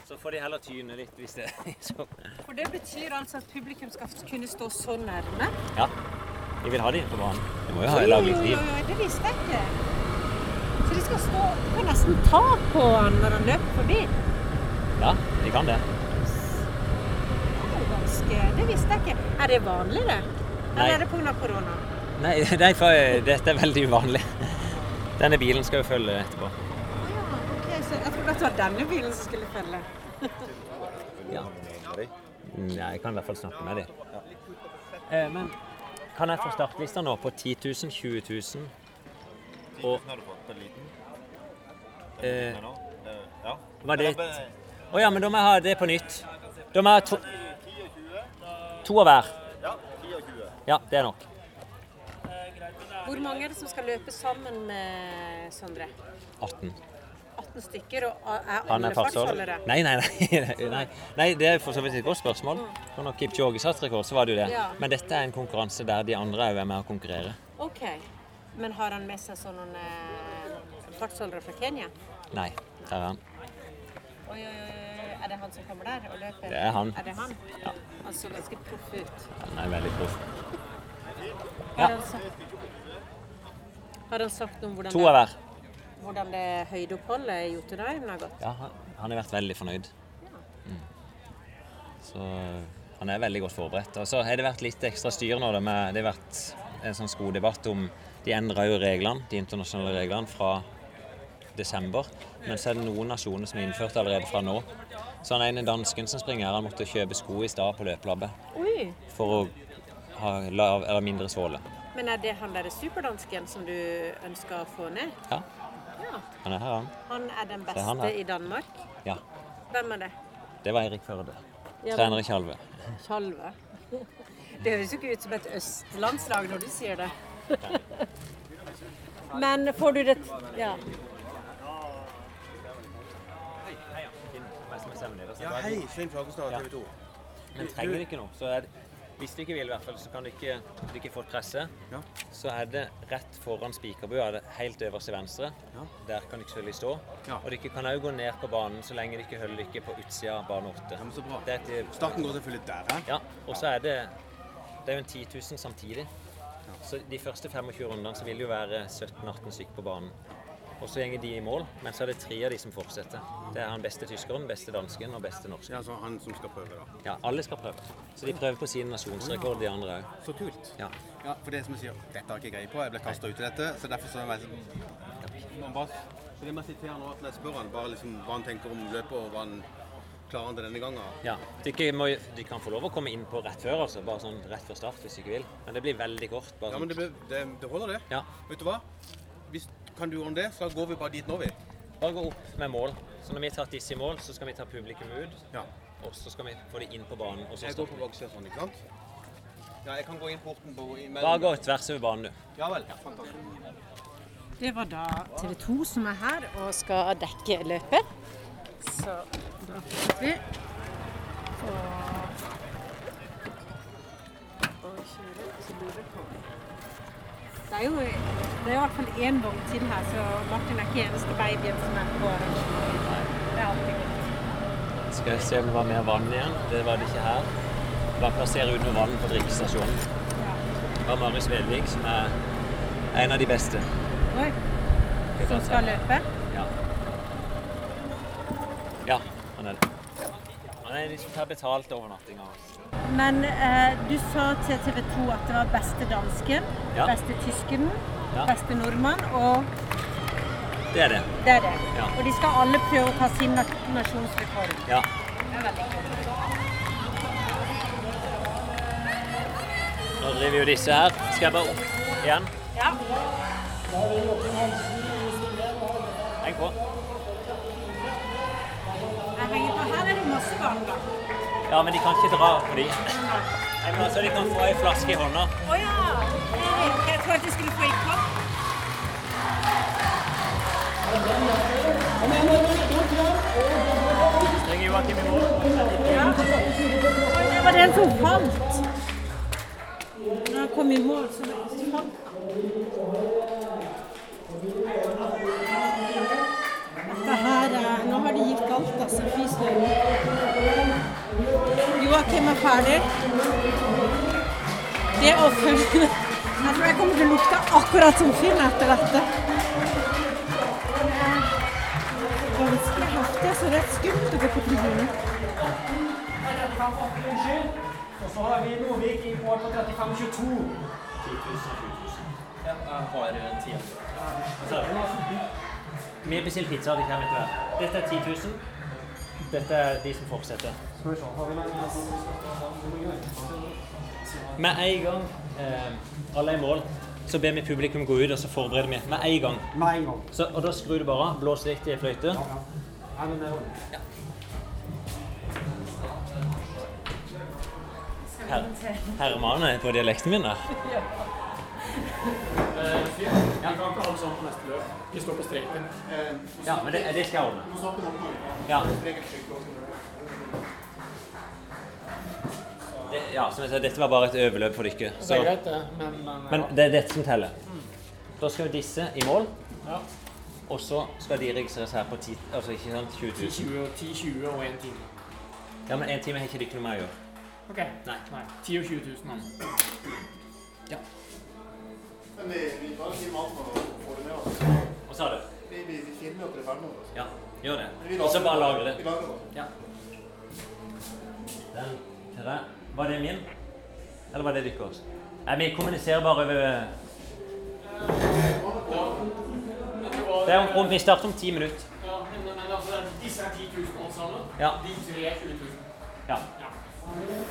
Så får de heller tyne litt hvis det er så. For det betyr altså at publikum skal kunne stå så nærme? Ja. De vil ha de på banen. De må jo ha lage litt liv. det visste jeg ikke. Så de skal stå på kan nesten ta på han når han løper forbi. Ja, de kan det. Det er jo ganske Det visste jeg ikke. Er det vanlig, det? Nei. Eller er det pga. korona? Nei, nei, for eh, dette er veldig uvanlig. Denne bilen skal jo følge etterpå. det var denne bilen som skulle følge. Ja. Nei, jeg kan i hvert fall snakke med dem. Eh, men kan jeg få startlista nå på 10 000, 20 000 og eh, Var det Å ja, men da må jeg ha det på nytt. Da må jeg ha to, to av hver. Ja, det er nok. Hvor mange er det som skal løpe sammen med Sondre? 18. 18 stykker, og er alle er fartsholdere? Nei, nei, nei, nei. Nei, det er for så vidt et godt spørsmål. For når Kipchoge satt rekord, så var det jo det. Ja. Men dette er en konkurranse der de andre òg er med å konkurrere. OK. Men har han med seg sånne eh, fartsholdere fra Kenya? Nei, der er han. Oi, oi, oi. Er det han som kommer der og løper? Det er han. Er det han? Ja. Han så ganske proff ut. Han er veldig proff. Ja. sagt, har han sagt noe om hvordan, To av hver. hvordan det høydeoppholdet i Jotunheimen har gått? Ja, han, han har vært veldig fornøyd. Mm. Så han er veldig godt forberedt. Og så har det vært litt ekstra styr nå. Det, med, Det har vært en sånn skodebatt om De endra jo reglene, de internasjonale reglene fra desember. Men så er det noen nasjoner som er innført allerede fra nå. Så han ene dansken som springer her, han måtte kjøpe sko i stad på løpelabbet for å ha lav, eller mindre såle. Men er det han der superdansken som du ønsker å få ned? Ja, Ja. han er her, han. Han er den beste er i Danmark. Ja. Hvem er det? Det var Eirik Førde. Ja, Trener i Tjalve. Tjalve. Det høres jo ikke ut som et østlandslag når du sier det. Men får du det Ja. Ja, hei. Svein Flagestad, Ja. TV 2. Men trenger ikke noe. Så er det, hvis du ikke vil, i hvert fall, så kan du ikke, du ikke få presse. Ja. Så er det rett foran spikerbua, er helt øverst til venstre. Ja. Der kan du selvfølgelig stå. Ja. Og dere kan òg gå ned på banen så lenge dere holder dere på utsida av bane 8. Ja, men så bra. Det er et, Starten går selvfølgelig der, hæ? ja, og så er det Det er jo en 10 000 samtidig. Så de første 25 rundene så vil det jo være 17-18 stykker på banen. Og så går de i mål, men så er det tre av de som fortsetter. Det er han beste tyskeren, beste dansken og beste norsken. Ja, så han som skal prøve, da. Ja, alle skal prøve. Så de prøver på sin nasjonsrekord, de andre òg. Så kult. Ja. Ja, for det som jeg sier, dette har jeg ikke greie på. Jeg ble kasta ut i dette, så derfor så er jeg sånn bare, Så det må jeg sitere nå at jeg spør han bare liksom hva han tenker om løpet, og hva han klarer han til denne gangen. Ja, de, kan få lov å komme inn på rett før, altså. Bare sånn rett før start hvis de ikke vil. Men det blir veldig kort. Bare Ja, sånn. men det, ble- det, det holder, det. Ja. Vet du hva? Hvis, kan du ordne det, så går vi bare dit nå, vi. Bare gå opp med mål. Så når vi har tatt disse i mål, så skal vi ta publikum ut. Ja. Og så skal vi få det inn på banen. Og så Jeg går på baksida sånn, ikke sant? Ja, jeg kan gå inn porten på imellom. Bare gå tvers over banen, du. Ja vel. Fantastisk. Det var da TV 2 som er her og skal dekke løpet. Så da fikk vi. Og, og kjører, så blir det på. Det er jo det er i hvert fall én vogn til her, så Martin er ikke eneste babyen som er på arrangementet. Det er alltid godt. Skal jeg se om det var mer vann igjen. Det var det ikke her. Bare plassere under vann på drikkestasjonen. Det var Marius Vedvik som er en av de beste. Oi, som skal løpe. Ja. Ja, han er det. Han er de som tar betalt overnattinga. Men eh, du sa til TV 2 at det var beste dansken, Ja. beste tysken, Ja. beste nordmann og Det er det. Det er det. Ja. Og de skal alle prøve å ta sin nasjonsrekord. Ja. Det er veldig kult. Nå driver jo disse her. Skal jeg bare opp igjen? Ja på. Jeg henger på. Her er det masse vann, da. Ja, men de kan ikke dra på de. Men altså, de kan få ei flaske i hånda. Å ja! Jeg trodde du skulle få ei kopp. Springer Joakim i mål. Ja. Det var den som falt. Når han kom i mål, så falt han. Dette her er Nå har de gitt alt, altså. Fy søren. Joakim er ferdig. Det å følge Jeg tror jeg kommer til å lukte akkurat som Finn etter dette. Det er ganske heftig, så det er skummelt å gå på tribunen. Og så har vi Nordvik i mål på 35-22. Ja, jeg har en tid. Vi har bestilt pizza. Det kommer etter hvert. Dette er 10 000. Dette er de som fortsetter. Med en gang eh, alle er i mål, så ber vi publikum gå ut, og så forbereder vi med en gang. Med en gang. Så, og da skrur du bare av, blåser litt i fløyte. Ja, men det er Her, Hermane på dialekten min der. vi kan ikke ha det sånn på neste løp. Vi står på streken. Ja, men det, det skal jeg ordne. Ja. Regelskikk og sånn. Det, ja, som jeg sa, dette var bare et overløp for dere. Det Så, er greit, det. Men, men, men det er dette som teller. Da skal jo disse i mål, ja. og så skal de registreres her på 10, altså ikke sant, 20 000. 10, 20, 10, 20 og 1 time. Ja, men 1 time har ikke dere noe med å gjøre. OK. Nei. Nei. 10 og 20 000, altså. Men vi, vi bare alt når vi får det med oss. Hva sa du? Vi, vi, vi filmer at det er ferdig med oss. Ja, gjør det. Og så bare lager det. Vi lager det. Ja. Den til deg. Var det min? Eller var det deres? Nei, vi kommuniserer bare over Det er om, om, Vi starter om ti minutter. Ja, men, men altså, disse er 10 000 alt sammen. Ja. De tre er 20 000. ja.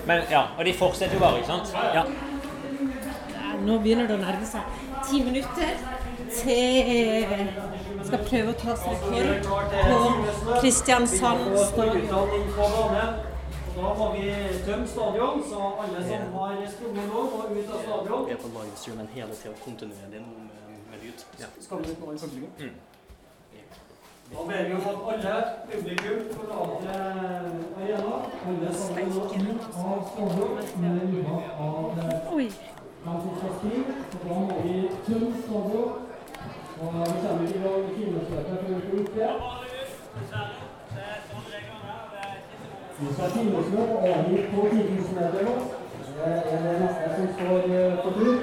Men, ja, Og de fortsetter jo bare, ikke sant? Ja. Nå begynner det å nærme seg ti minutter til skal prøve å ta seg rekord på Kristiansand stadion. Da har vi tømt stadion, så alle som har sprunget nå, må ut av stadion. Vi er på livestream, men hele tida kontinuerlig nå med, med lyd. Skal vi ut nå i publikum? Da ber vi om at alle publikum forlater arenaen. Alle sammen nå ut av stadion. med unntak av Oi. Fremskrittspartiet. Da må vi tømme stadion. Og vi kommer i gang med timesmøtet før vi får opp det. Vi skal timesmøte og avgitt på 10 000 nå. Det er det neste som står eh, på tur.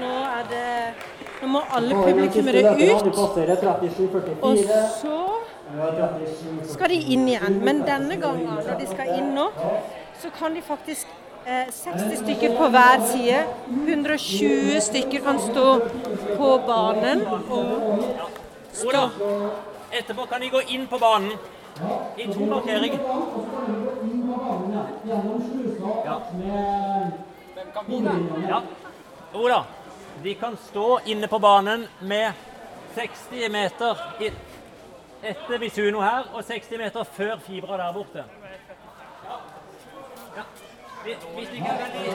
Nå er det Nå må alle publikummere ut, og så skal de inn igjen. Men denne gangen, når de skal inn nå, så kan de faktisk eh, 60 stykker på hver side. 120 stykker kan stå på banen og stå Ola, etterpå kan de gå inn på banen. I to markeringer. Ja. ja. Ola, de kan stå inne på banen med 60 meter etter Visuno her, og 60 meter før Fibra der borte. Ja. Hvis de er veldig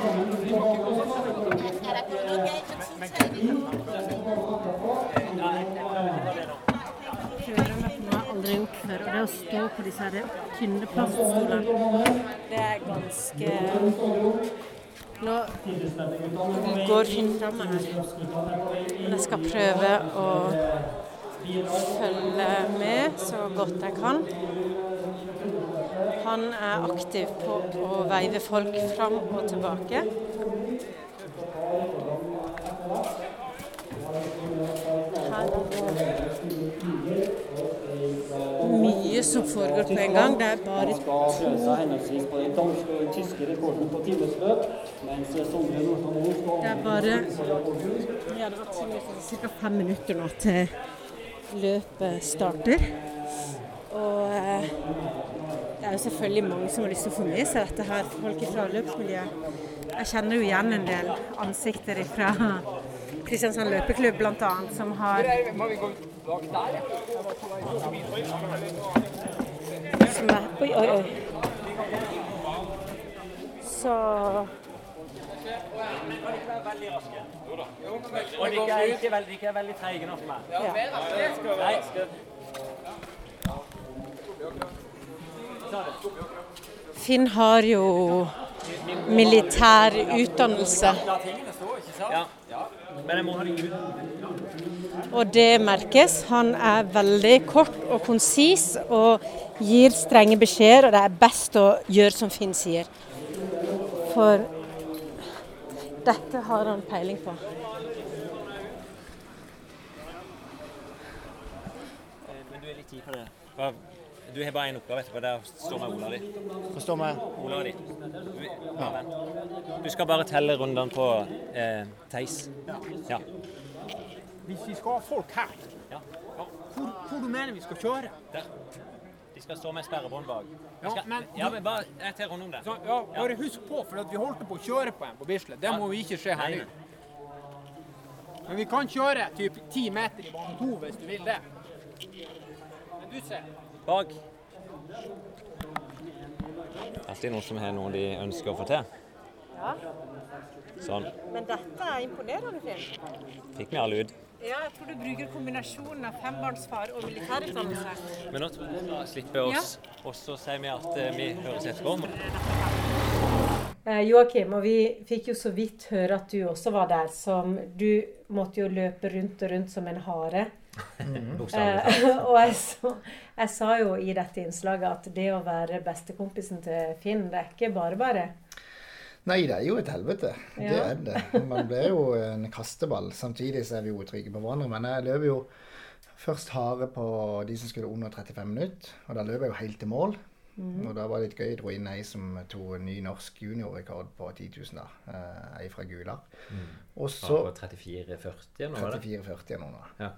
jeg aldri gjort før, og det å stå på disse her tynne plaststolene. Det er ganske Nå går Finn fram her, men jeg skal prøve å følge med så godt jeg kan. Han er aktiv på å veive folk fram og tilbake. Her mye som foregår på en gang. Det er bare Det er bare ja, det var ca. fem minutter nå til løpet starter. Og eh, det er jo selvfølgelig mange som har lyst til å få med seg dette her, folk fra løpsmiljøet. Jeg kjenner jo igjen en del ansikter fra Kristiansand løpeklubb bl.a. som har Oi, oi, oi. Så Og de er ikke veldig, ikke veldig treige nok med. ja. Nei. Finn har jo militær utdannelse, Ja. Men jeg må ha de ut. Og det merkes. Han er veldig kort og konsis og gir strenge beskjeder, og det er best å gjøre som Finn sier. For dette har han peiling på. Men du er litt tid på det. Hva- Du har bare én oppgave etterpå. Der står med Ola di. Forstår meg. Ola di. Du, ja, vent. du skal bare telle rundene på eh, Theis. Ja. Hvis vi skal ha folk her, Ja. hvor du mener vi skal kjøre? Der. De skal stå med sperrebånd bak. Ja, men- ja, men bare jeg tar rundt om det. Så, ja, bare husk på, for at vi holdt på å kjøre på en på Bislett. Det må vi ikke skje her nå. Men vi kan kjøre typ ti meter i bane to hvis du vil det. Men du ser. Bak. Alltid noen som har noe de ønsker å få til. Ja. Sånn. Men dette er imponerende, fint. Fikk vi all ut. Ja, jeg tror du bruker kombinasjonen av fembarnsfar og militærutdannelse. Men nå tror jeg vi skal slippe oss, og så sier vi at eh, vi høres etterpå. Eh, Joakim, og vi fikk jo så vidt høre at du også var der. Som du måtte jo løpe rundt og rundt som en hare. Bokstavelig Eh, talt. og jeg, så, jeg sa jo i dette innslaget at det å være bestekompisen til Finn, det er ikke bare bare. Nei, det er jo et helvete. Det er det. Man blir jo en kasteball. Samtidig så er vi jo trygge på hverandre. Men jeg løp jo først harde på de som skulle under 35 minutter. Og da løp jeg jo helt til mål. Mm. Og da var det litt gøy. Jeg dro inn ei som tok en ny norsk juniorrekord på 10 000. da. Eh, Ei fra Gular. Og så Ja, på 34-40 nå, var det? 34-40 eller noe. Ja.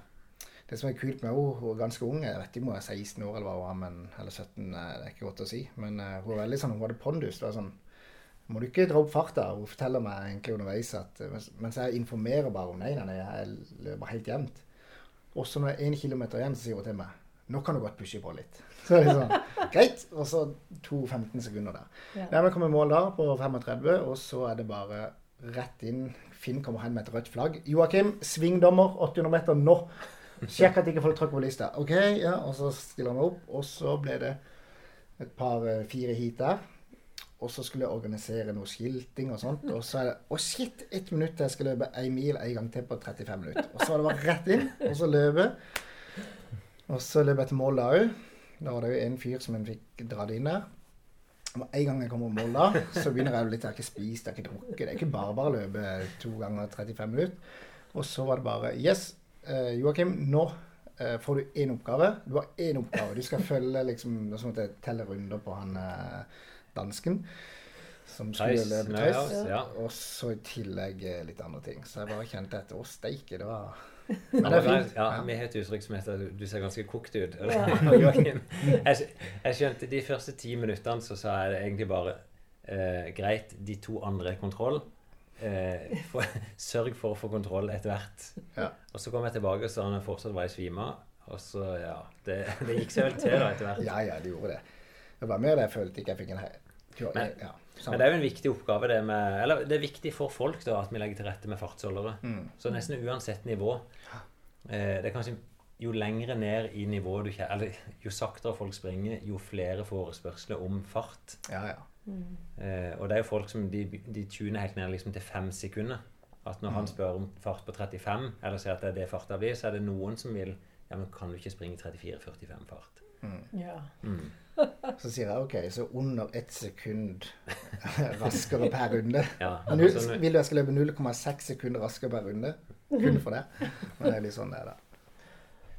Det som er kult med henne, hun er ganske ung. Jeg vet ikke om hun er 16 år eller hva hun er, men, eller 17. eh, Det er ikke godt å si. Men uh, hun er veldig sånn, hun hadde pondus. Det var sånn Må du ikke dra opp farta? Hun forteller meg egentlig underveis at eh, mens- jeg informerer bare om nei, nei, jeg løper helt jevnt. Og så når det er én kilometer igjen, så sier hun til meg nå kan du godt pushe på litt. Så er det sånn, Greit. Og så to 15 sekunder der. Ja. Ja. vi kommer i mål da på 35, og så er det bare rett inn. Finn kommer hen med et rødt flagg. Joakim, svingdommer 800 meter nå. Sjekk at ikke folk tråkker på lista. OK, ja, og så stiller han opp. Og så ble det et par eh, fire heat der. Og så skulle jeg organisere noe skilting og sånt. Og så er det Å, shit! Ett minutt til jeg skal løpe ei mil en gang til på 35 minutter. Og så var det bare rett inn, og så løpe. Og så løp jeg til mål da òg. Da var det jo en fyr som en fikk dratt inn der. Og en gang jeg kommer i mål da, så begynner jeg jo litt Jeg har ikke spist, jeg har ikke drukket. Det er ikke bare bare å løpe to ganger 35 minutter. Og så var det bare Yes, eh, Joakim, nå eh, får du én oppgave. Du har én oppgave. Du skal følge liksom sånn at jeg teller runder på han eh, dansken. Som skulle løpe tøys. ja. Og så i tillegg eh, litt andre ting. Så jeg bare kjente etter Å, steike, det var Men det er fint. Ja. Vi har et uttrykk som heter 'du ser ganske kokt ut'. Ja. Jeg, jeg skjønte de første ti minuttene så sa jeg det egentlig bare eh, Greit, de to andre er kontroll. Eh, for, sørg for å få kontroll etter hvert. Ja. Og så kom jeg tilbake, og så han fortsatt var i svima. Og så, ja Det, det gikk seg vel til da etter hvert. Ja, ja, det gjorde det. Det var mer det jeg følte ikke jeg fikk en hei. Men- ja, Men det er jo en viktig oppgave det med Eller det er viktig for folk da at vi legger til rette med fartsholdere. Mm. Så nesten uansett nivå. Eh, det er kanskje jo lengre ned i nivået du kjenner Eller jo saktere folk springer, jo flere forespørsler om fart. Ja, ja. Eh, og det er jo folk som de, de tuner helt ned liksom til fem sekunder. At når han spør om fart på 35, eller sier at det er det farta blir, så er det noen som vil Ja, men kan du ikke springe 34-45 fart? Ja. Mm. Så sier jeg OK, så under ett sekund raskere per runde. Ja, Men nu- altså, vil du jeg skal løpe 0,6 sekunder raskere per runde? Kun for det. Men det er litt sånn det er, da.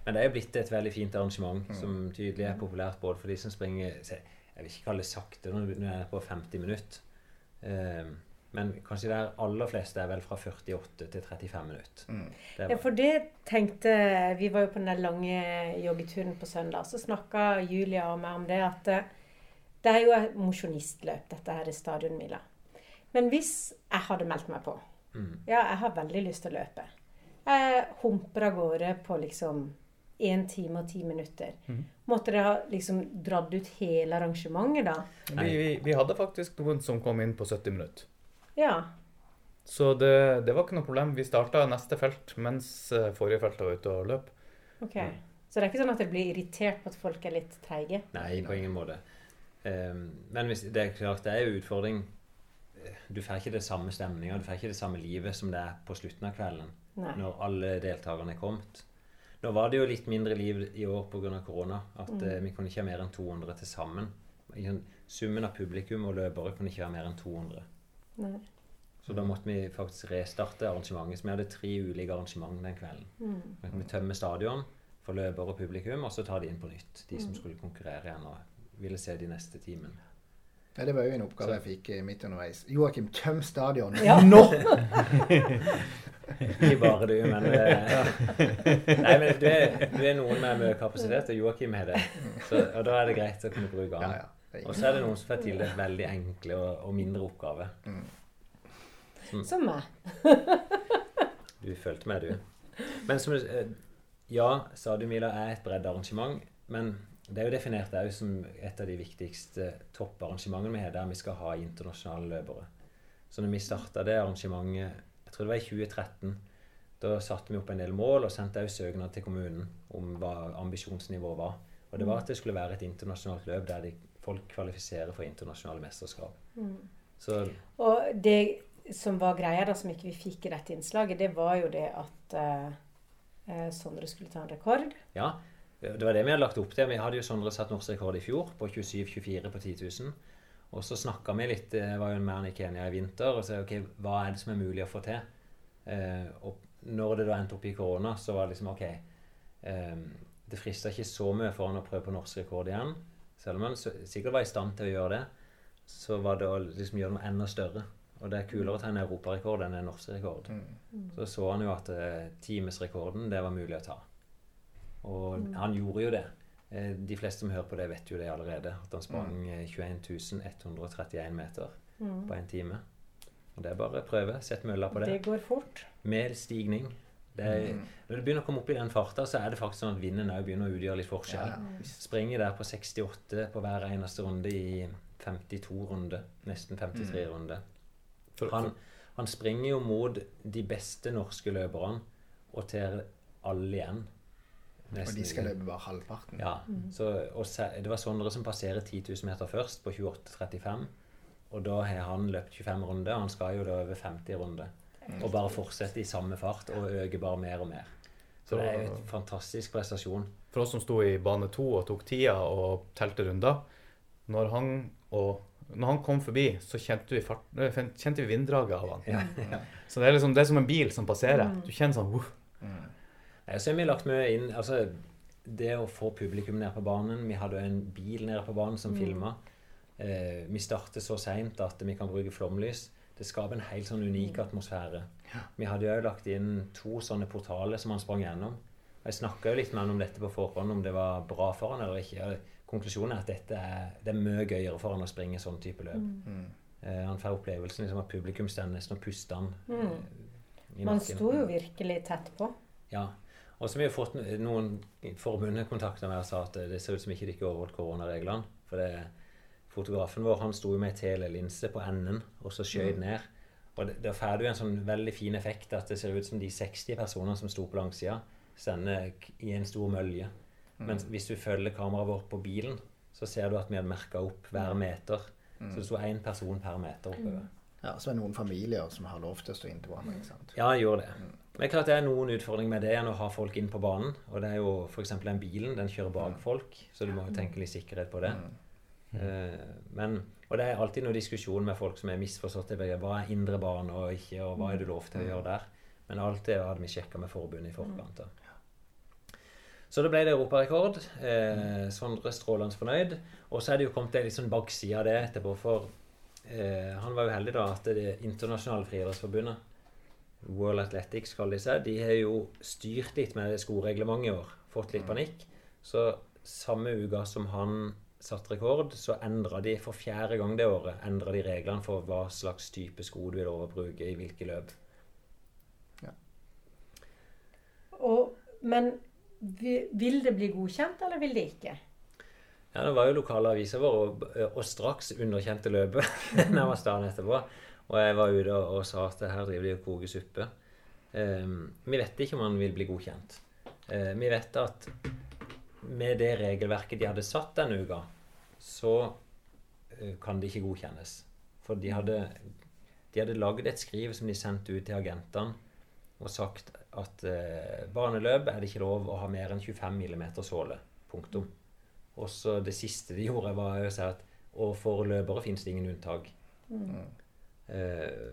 Men det er blitt et veldig fint arrangement som tydelig er populært både for de som springer Jeg vil ikke kalle det sakte når du er på 50 minutter. Eh, men kanskje de aller fleste er vel fra 48 til 35 minutter. Mm. Ja, for det tenkte Vi var jo på den der lange joggeturen på søndag. Så snakka Julia og meg om det at eh, det er jo et mosjonistløp, dette her i stadionmila. Men hvis jeg hadde meldt meg på mm, Ja, jeg har veldig lyst til å løpe. Jeg humper av gårde på liksom én time og ti minutter. Måtte dere ha liksom dratt ut hele arrangementet da? Vi, vi, vi hadde faktisk noen som kom inn på 70 minutter. Ja. Så det, det var ikke noe problem. Vi starta neste felt mens eh, forrige felt var ute og løp. Ok. Så det er ikke sånn at dere blir irritert på at folk er litt treige? nei, på ingen måte. Um, men hvis, det er klart det er jo utfordring. Du får ikke det samme stemninga, du får ikke det samme livet som det er på slutten av kvelden. Nei. når alle deltakerne er kommet. Nå var det jo litt mindre liv i år pga. korona. At eh, vi kunne ikke ha mer enn 200 til sammen. Summen av publikum og løpere kunne ikke være mer enn 200. Nei. Så da måtte vi faktisk restarte arrangementet. Så vi hadde tre ulike arrangement den kvelden. Mm. Vi tømmer stadion for løpere og publikum, og så tar de inn på nytt. De som skulle konkurrere igjen og ville se de neste timen. Ja, det var jo en oppgave jeg fikk eh, midt underveis. Joakim, tøm stadion Ja. nå! Ikke bare du, men eh, Nei, men du er, du er noen med mye kapasitet, og Joakim har det. Så, og da er det greit å kunne bruke han. Ja, ja. Det Og så er det noen som får tildelt veldig enkle og, og mindre oppgaver. Som meg. Du fulgte med, du. Men som du eh, Ja, Mila, er et bredt arrangement, men det er jo definert òg som et av de viktigste topparrangementene vi har, der vi skal ha internasjonale løpere. Så når vi starta det arrangementet, jeg tror det var i 2013, da satte vi opp en del mål og sendte òg søknad til kommunen om hva ambisjonsnivået var. Og det var at det skulle være et internasjonalt løp der de, folk kvalifiserer for internasjonale mesterskap. Så Og det som var greia, da, som ikke vi fikk i dette innslaget, det var jo det at eh, eh, Sondre skulle ta en rekord. Ja, det var det vi hadde lagt opp til. Vi hadde jo Sondre satt norsk rekord i fjor, på 27-24 på 10 000. Og så snakka vi litt, det var jo en man i Kenya i vinter, og sa ok, hva er det som er mulig å få til? Eh, og når det da endte opp i korona, så var det liksom ok eh, Det frista ikke så mye for han å prøve på norsk rekord igjen. Selv om han sikkert var i stand til å gjøre det, så var det å liksom gjøre noe enda større. Og det er kulere å ta en europarekord enn en norsk rekord. Så så han jo at eh, timesrekorden, det var mulig å ta. Og han gjorde jo det. Eh, De fleste som hører på det, vet jo det allerede. At han sprang mm. 21 131 meter på en time. Og det er bare å prøve. Sett mølla på det. Det går fort. Med stigning. Det er, Når du begynner å komme opp i den farta, så er det faktisk sånn at vinden òg begynner å utgjøre litt forskjell. Ja. Springer der på 68 på hver eneste runde i 52 runder. Nesten 53 runder. Han, han springer jo mot de beste norske løperne, og til alle igjen. Og de skal løpe bare halvparten. Ja. Så, og se, det var Sondre som passerer 10 000 meter først, på 28,35. Og da har han løpt 25 runder, og han skal jo da over 50 runder. Og bare fortsette i samme fart og øke bare mer og mer. Så det er jo en fantastisk prestasjon. for oss som sto i bane to og tok tida og telte runder Når han, og, når han kom forbi, så kjente vi, fart, eh, kjente vi vinddraget av han. Ja. Så det er liksom det er som en bil som passerer. Du kjenner sånn uh, Nei, Så har vi lagt mye inn altså Det å få publikum ned på banen Vi hadde en bil nede på banen som filma. Eh, vi starter så seint at vi kan bruke flomlys. Det skaper en helt sånn unik atmosfære. Vi hadde jo også lagt inn to sånne portaler som han sprang gjennom. Jeg snakka jo litt med han om dette på forhånd, om det var bra for han eller ikke. Konklusjonen er at dette er, det er mye gøyere for han å springe sånn type løp. Eh, han får opplevelsen liksom, at publikum står nesten og puster han. eh, i Man sto jo virkelig tett på. Ja. Og så har vi jo fått noen forbundet kontakta meg og sa at det ser ut som ikke de ikke overholdt koronareglene. For det, fotografen vår han sto jo med ei telelinse på enden og så skjøt ned. Og det- da får du en sånn veldig fin effekt at det ser ut som de 60 personene som sto på langsida, sender i en stor mølje. Men hvis du følger kameraet vårt på bilen, så ser du at vi hadde merka opp hver meter. Så det sto én person per meter oppover. Ja, så er det noen familier som har lov til å stå inntil hverandre. ikke sant? Ja, jeg gjør det. Men klart det er noen utfordringer med det enn å ha folk inn på banen. Og det er jo f.eks. den bilen, den kjører bak folk, så du må jo tenke litt sikkerhet på det. Eh, men, og det er alltid noe diskusjon med folk som er misforstått. Hva er indre bane og ikke, og hva er det lov til å gjøre der? Men alt det hadde vi sjekka med forbundet i forkant. da. Så det ble det europarekord. Eh, Sondre strålende fornøyd. Og så er det jo kommet en litt sånn bakside av det etterpå, for eh, han var jo heldig da at det internasjonale friidrettsforbundet World Athletics kaller de seg. De har jo styrt litt med skoreglementet i år. Fått litt panikk. Så samme uka som han satte rekord, så endra de for fjerde gang det året endra de reglene for hva slags type sko du vil lov å bruke i hvilke løp. Og, men vil det bli godkjent, eller vil det ikke? Ja, Det var jo lokale aviser våre, og, og straks underkjente løpet nærmest dagen etterpå. Og jeg var ute og, og sa at her driver de og koker suppe. Um, vi vet ikke om han vil bli godkjent. Uh, vi vet at med det regelverket de hadde satt denne uka, så eh, kan det ikke godkjennes. For de hadde, de hadde lagd et skriv som de sendte ut til agentene og sagt at eh, barneløp er det ikke lov å ha mer enn 25 mm såle. Punktum. Og så det siste de gjorde, var å si at og for løpere finnes det ingen unntak. Eh,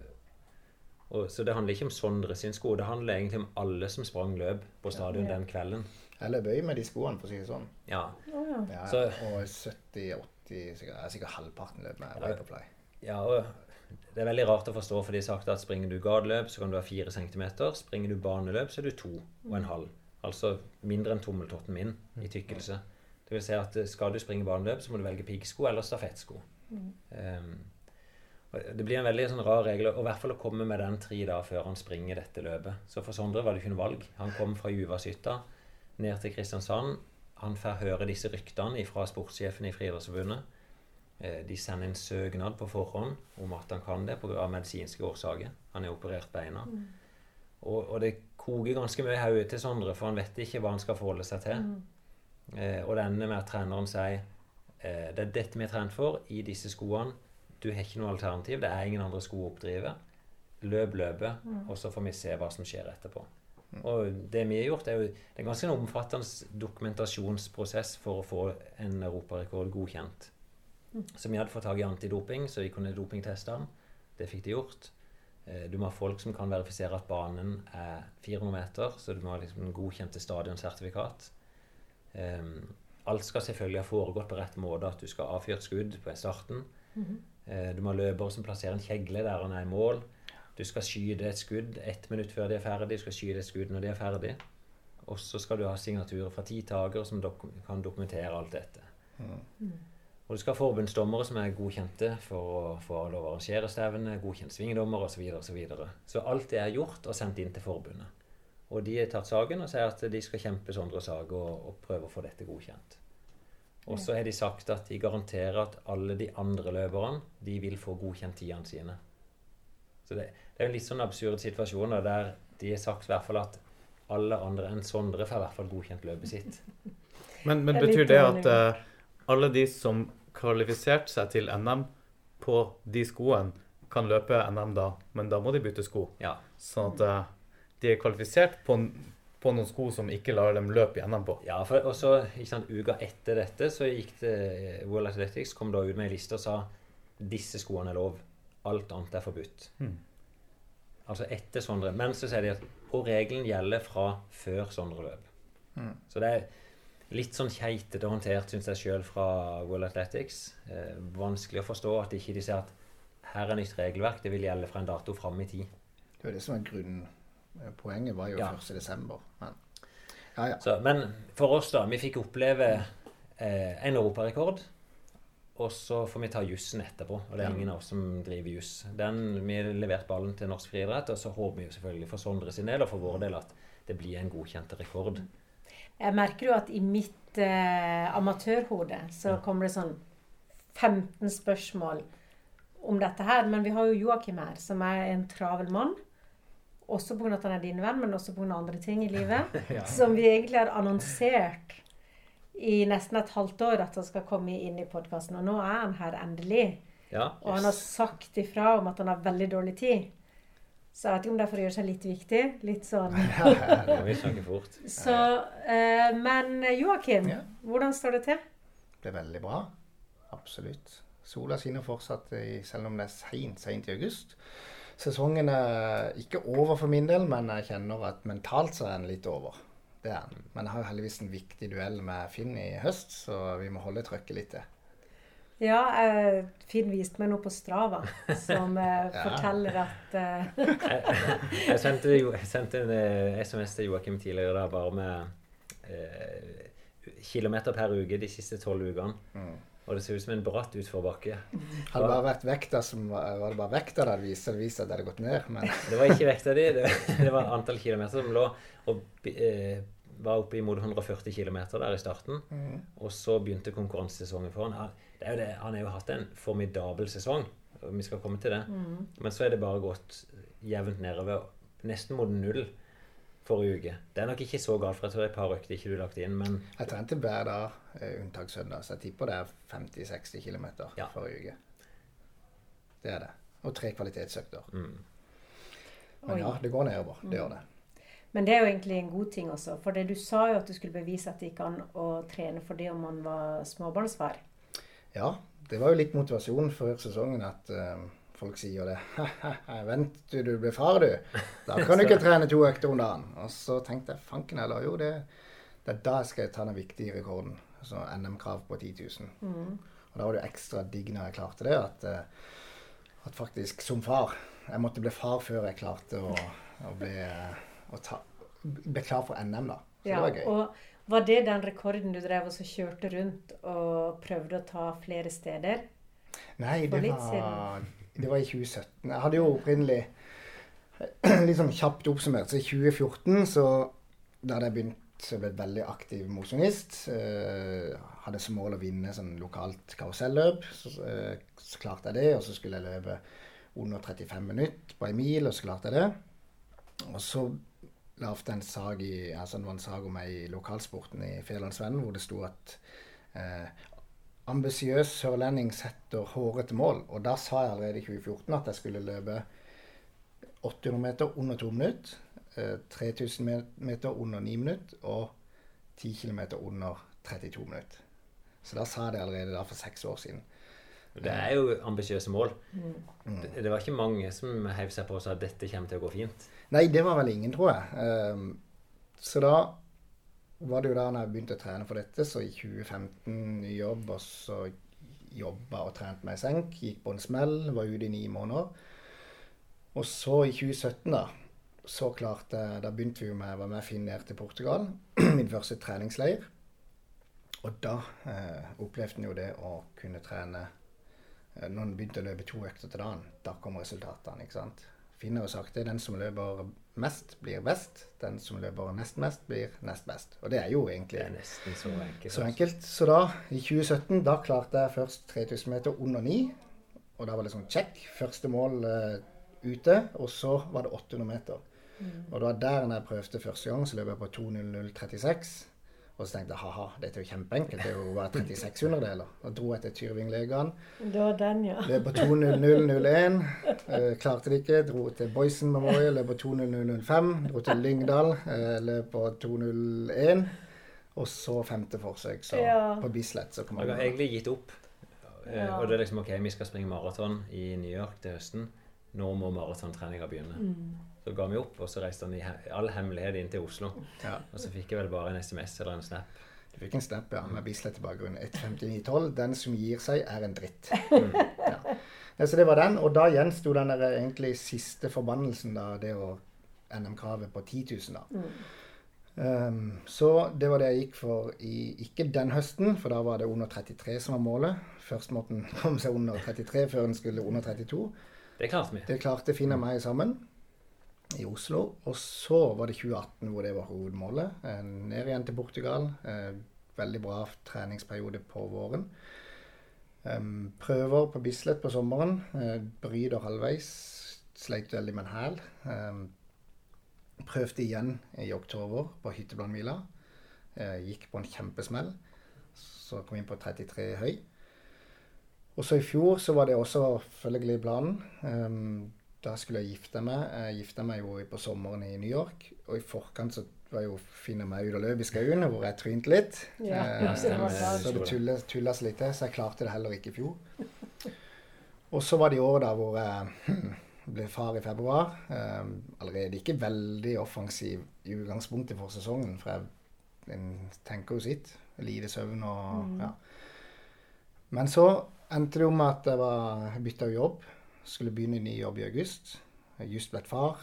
og, så det handler ikke om Sondre sin sko, det handler egentlig om alle som sprang løp på stadion Ja. den kvelden. Jeg bøy med de skoene, for å si det sånn. Ja. Å ja. Ja, Så- og 70-80 90, sikkert, sikkert halvparten løp med Vaporfly. Ja, det er veldig rart å forstå, for de har sagt at springer du gateløp, så kan du ha 4 cm. Springer du baneløp, så er du to og en halv. Altså mindre enn tommeltotten min i tykkelse. Det vil si at eh, skal du springe baneløp, så må du velge piggsko eller stafettsko. Um, det blir en veldig sånn rar regel, og i hvert fall å komme med den tre dager før han springer dette løpet. Så for Sondre var det ikke noe valg. Han kom fra Juvashytta ned til Kristiansand. Han får høre disse ryktene fra sportssjefen i Friidrettsforbundet. Eh, De sender en søknad på forhånd om at han kan det pga. medisinske årsaker. Han er operert beina. Og, og det koker ganske mye i hodet til Sondre, for han vet ikke hva han skal forholde seg til. Eh, og det ender med at treneren sier eh, det er dette vi er trent for, i disse skoene. Du har ikke noe alternativ. Det er ingen andre sko å oppdrive. Løp løpet, og så får vi se hva som skjer etterpå. Og det vi har gjort, er jo det er ganske en omfattende dokumentasjonsprosess for å få en europarekord godkjent. Så vi hadde fått tak i antidoping, så vi kunne dopingteste den. Det fikk de gjort. Eh, Du må ha folk som kan verifisere at banen er 400 meter, så du må ha liksom en godkjente stadionsertifikat. Um, alt skal selvfølgelig ha foregått på rett måte, at du skal ha avfyrt skudd på starten. Eh, Du må ha løpere som plasserer en kjegle der han er i mål. Du skal skyte et skudd ett minutt før de er ferdig. Du skal skyte et skudd når de er ferdig. Og så skal du ha signaturer fra ti takere som dok kan dokumentere alt dette. Og du skal ha forbundsdommere som er godkjente for å få lov å arrangere stevne, godkjent svingdommer osv. Så, videre, og så, videre. så alt det er gjort og sendt inn til forbundet. Og de har tatt saken og sier at de skal kjempe sånne saker og, og prøve å få dette godkjent. Og så har de sagt at de garanterer at alle de andre løperne de vil få godkjent tidene sine. Så det, det er en litt sånn absurd situasjon der de har sagt i hvert fall at alle andre enn Sondre får i hvert fall godkjent løpet sitt. Men, men betyr det at uh, alle de som kvalifiserte seg til NM på de skoene, kan løpe NM da, men da må de bytte sko? Ja. Sånn at uh, de er kvalifisert på, på noen sko som ikke lar dem løpe i NM på? Ja, for, og så ikke sant, Uka etter dette så gikk det World Athletics kom da ut med ei liste og sa disse skoene er lov. Alt annet er forbudt. Mm. Altså etter Sondre. Men så sier de at og regelen gjelder fra før Sondre løp. Så det er litt sånn keitete håndtert, syns jeg sjøl, fra World Athletics. Eh, vanskelig å forstå at ikke de ser at her er nytt regelverk. Det vil gjelde fra en dato fram i tid. Det var det som var grunnpoenget, var jo Ja. 1. desember. Men ja, ja. Så, men for oss, da. Vi fikk oppleve eh, en europarekord. Og så får vi ta jussen etterpå. Og det er ingen av oss som driver juss. Vi har levert ballen til norsk friidrett, og så håper vi jo selvfølgelig for Sondre sin del og for vår del at det blir en godkjent rekord. Jeg merker jo at i mitt eh, amatørhode så kommer det sånn 15 spørsmål om dette her. Men vi har jo Joakim her, som er en travel mann. Også pga. at han er din venn, men også pga. andre ting i livet. Som vi egentlig har annonsert i nesten et halvt år at han skal komme inn i podkasten. Og nå er han her endelig. Ja, Og han har sagt ifra om at han har veldig dårlig tid. Så jeg vet ikke om det er for å gjøre seg litt viktig. Litt sånn vi snakke fort. så, eh, men Joakim, Ja. hvordan står det til? Det er veldig bra. Absolutt. Sola skinner fortsatt, i, selv om det er seint, seint i august. Sesongen er ikke over for min del, men jeg kjenner at mentalt så er den litt over. Det er han. Men jeg har jo heldigvis en viktig duell med Finn i høst, så vi må holde trøkket litt til. Ja, eh, Finn viste meg noe på Strava som eh, forteller at eh, Jeg sendte, jo, jeg sendte en eh, SMS til Joakim tidligere da, bare med eh, kilometer per uke de siste tolv ukene. Og det ser ut som en bratt utforbakke. Hadde det bare vært vekta som var, det bare vekta der viser, vist at det hadde gått ned. Men Det var ikke vekta di, det, det var antall kilometer som lå og eh, var oppe imot 140 km der i starten. Og så begynte konkurransesesongen for han. Er det, han har jo hatt en formidabel sesong, og vi skal komme til det. Men så er det bare gått jevnt nedover, nesten mot null forrige uke. Det er nok ikke så galt, for jeg tror et par økter ikke du lagt inn, men jeg trente hver dag, eh, unntak søndag, så jeg tipper det er 50-60 km Ja. forrige uke. Det er det. Og tre kvalitetsøkter. mm. Men Oi. ja, det går nedover. Det gjør det. Men det er jo egentlig en god ting også. For det du sa jo at du skulle bevise at det gikk an å trene for det om man var småbarnsfar. Ja, det var jo litt motivasjon før sesongen at eh, folk sier det. Vent til du blir far, du. Da kan du ikke trene to økter om dagen. Og så tenkte jeg fanken heller, jo, det, det er da jeg skal ta den viktige rekorden. Altså NM-krav på 10 000. Og da var det jo ekstra digg når jeg klarte det, at, eh, at faktisk som far Jeg måtte bli far før jeg klarte å, å bli, eh, å ta, bli klar for NM, da. Så Ja, det var gøy. og var det den rekorden du drev og så kjørte rundt og prøvde å ta flere steder? Nei, det var, det var i 2017. Jeg hadde jo opprinnelig sånn kjapt oppsummert, så i 2014 så da hadde jeg begynt å bli veldig aktiv mosjonist. Eh, hadde som mål å vinne sånn lokalt karuselløp. Så, eh, så klarte jeg det, og så skulle jeg løpe under 35 minutter på en mil, og så klarte jeg det. Og så lagde jeg en sak i, altså det var en sak om meg i lokalsporten i Fjellandsvennen, hvor det sto at eh, ambisiøs sørlending setter hårete mål. Og da sa jeg allerede i 2014 at jeg skulle løpe 800 meter under to minutter. eh, 3000 meter under 9 minutter og 10 km under 32 minutter. Så da sa jeg det allerede da for seks år siden. Det er jo ambisiøse mål. Mm. Det, det var ikke mange som heiv seg på og sa at dette kommer til å gå fint. Nei, det var vel ingen, tror jeg. Ehm, så da var det jo da når jeg begynte å trene for dette, så i 2015 ny jobb, og så jobba og trente meg i senk. Gikk på en smell, var ute i ni måneder. Og så i 2017, da, så klarte jeg Da begynte vi jo med, være med Finn ned til Portugal. Min første treningsleir. Og da eh, opplevde en jo det å kunne trene eh, Når en begynte å løpe to økter til dagen, da kom resultatene. ikke sant? Finn har jo sagt det. Den som løper mest, blir best. Den som løper nest mest, blir nest best. Og det er jo egentlig er nesten så enkelt. så enkelt. Så da, i 2017, da klarte jeg først 3000 meter under 9. Og da var det sånn check. Første mål uh, ute. Og så var det 800 meter. Og det var der når jeg prøvde første gang, så løp jeg på 2.00,36. Og så tenkte jeg ha-ha, dette er jo kjempeenkelt. Det er jo bare 36 hundredeler. Og dro etter Tyrving-legene. Det var den, ja. Løp på 2.00,01. Eh, klarte det ikke. Dro til Boysen Memorial, løp på 2.00,05. Dro til Lyngdal, eh, løp på 2.01. Og så femte forsøk, så Ja. på Bislett så kom Jeg har egentlig gitt opp. Eh, Ja. Og det er liksom OK, vi skal springe maraton i New York til høsten. Nå må maratontreninga begynne. Mm. Så ga vi opp, og så reiste han i all hemmelighet inn til Oslo. Ja. Og så fikk jeg vel bare en SMS eller en snap. Du fikk en snap ja, med Bislett i bakgrunnen. 1.59,12. Den som gir seg, er en dritt. Ja. Nei, Så det var den. Og da gjensto den der egentlig siste forbannelsen, da, det å NM-kravet på 10 000, da. Um, så det var det jeg gikk for i ikke den høsten, for da var det under 33 som var målet. Først måtte en komme seg under 33 før en skulle under 32. Det klarte vi. Det klarte Finn og meg sammen i Oslo. Og så var det 2018 hvor det var hovedmålet. Eh, Ned igjen til Portugal. Eh, Veldig bra treningsperiode på våren. Prøver på Bislett på sommeren. Eh, Bryter halvveis. Sleit veldig med en hæl. Prøvde igjen i oktober på Hytteblandmila. Eh, Gikk på en kjempesmell. Så kom inn på 33 høy. Og så i fjor så var det også følgelig planen. Da skulle jeg gifte meg. Jeg gifta meg jo på sommeren i New York. Og i forkant så var jo Finn meg ut og løp i skauen, hvor jeg trynte litt. Ja, Eh, så det tulles, tulla seg litt til, så jeg klarte det heller ikke i fjor. Og så var det i år da hvor jeg ble far i februar. Um, allerede ikke veldig offensiv i utgangspunktet for sesongen, for jeg jeg tenker jo sitt. Lite søvn og ja. Men så endte det jo med at jeg var bytta jobb. Skulle begynne i ny jobb i august. Just blitt far.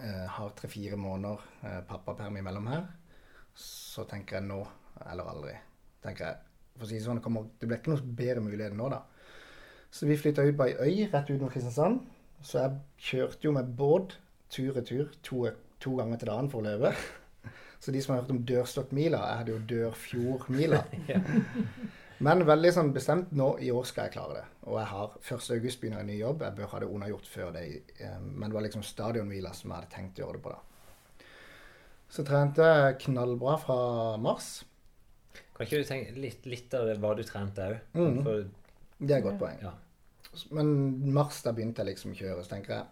Eh, har tre-fire måneder eh, pappaperm imellom her. Så tenker jeg nå eller aldri. tenker jeg. For å si sånn, det, kommer, det ble ikke noe bedre mulighet nå, da. Så vi flytta ut på ei øy rett utenfor Kristiansand. Så jeg kjørte jo med båt tur-retur to, to ganger til dagen for å leve. Så de som har hørt om Dørstokkmila, jeg hadde jo Dørfjordmila. Men veldig sånn bestemt nå i år skal jeg klare det. Og jeg har 1. august begynner jeg en ny jobb. Jeg bør ha det unnagjort før det. eh, Men det var liksom stadionhvila som jeg hadde tenkt å gjøre det på da. Så trente jeg knallbra fra mars. Kan ikke du tenke litt, litt av hva du trente òg? Mm. For Det er et godt poeng. ja. Men mars, da begynte jeg liksom å kjøre. Så tenker jeg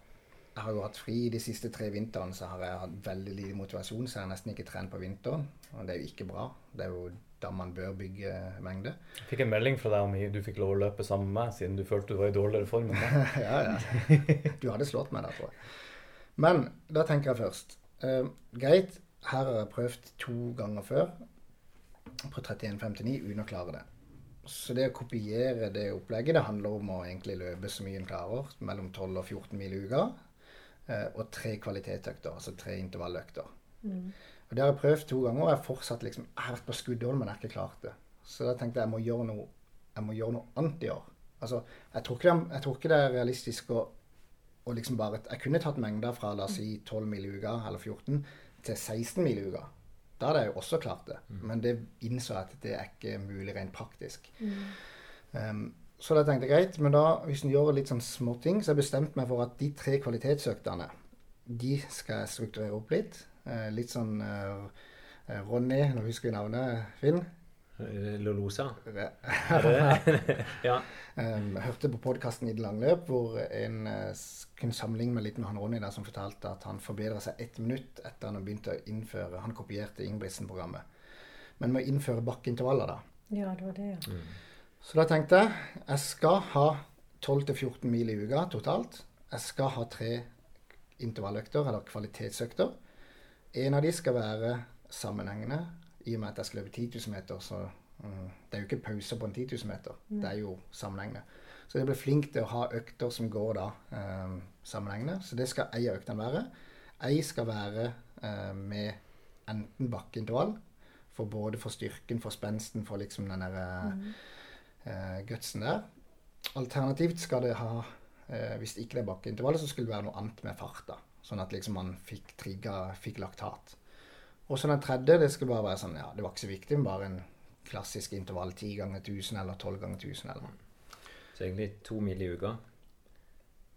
jeg har jo hatt fri de siste tre vintrene, så har jeg hatt veldig lite motivasjon, så jeg har nesten ikke trent på vinteren. Og det er jo ikke bra. Det er jo da man bør bygge mengde. Jeg fikk en melding fra deg om du fikk lov å løpe sammen med meg, siden du følte du var i dårligere form enn meg. ja, ja. Du hadde slått meg der, tror jeg. Men da tenker jeg først eh, Greit, her har jeg prøvd to ganger før på 31,59 uten å klare det. Så det å kopiere det opplegget, det handler om å egentlig løpe så mye en klarer. Mellom 12 og 14 mil i uka. eh, Og tre kvalitetsøkter, altså tre intervalløkter. Mm. Og Det har jeg prøvd to ganger, og jeg har fortsatt liksom, jeg har vært på skuddhold, men jeg har ikke klart det. Så da tenkte jeg jeg må gjøre noe, jeg må gjøre noe annet i år. Altså, jeg tror ikke det, jeg tror ikke det er realistisk å, å liksom bare Jeg kunne tatt mengder fra la oss si 12 mil i uka, eller 14, til 16 mil i uka. Da hadde jeg jo også klart det. Men det innså jeg at det er ikke mulig rent praktisk. Um, så da tenkte jeg greit, men da, hvis en gjør litt sånn småting, så har jeg bestemt meg for at de tre kvalitetsøktene, de skal jeg strukturere opp litt. Eh, litt sånn eh, eh, Ronny, nå husker jeg navnet, Finn. Eh, Lolosa. Ja. Um, jeg hørte på podkasten i det lange løp hvor en kunne sammenligne meg litt med han Ronny der som fortalte at han forbedra seg ett minutt etter han begynte å innføre Han kopierte Ingebrigtsen-programmet. Men med å innføre bakkeintervaller, da. Ja, det var det, ja. Så da tenkte jeg jeg skal ha 12-14 mil i uka totalt. Jeg skal ha tre intervalløkter, eller kvalitetsøkter. En av de skal være sammenhengende, i og med at jeg skal løpe 10 000 meter. Så mm, det er jo ikke pauser på en 10 000 meter. Mm. Det er jo sammenhengende. Så jeg ble flink til å ha økter som går da um, sammenhengende. Så det skal ei av øktene være. Ei skal være eh, med enten bakkeintervall, for både for styrken, for spensten, for liksom den der mm. uh, gutsen der. Alternativt skal det ha uh, Hvis ikke det er bakkeintervall, så skulle det være noe annet med fart. da. Sånn at liksom man fikk trigga, fikk laktat. Og så den tredje, det skulle bare være sånn Ja, det var ikke så viktig, men bare en klassisk intervall 10 ganger 1000 eller 12 ganger 1000 eller noe. Så egentlig to mil i uka.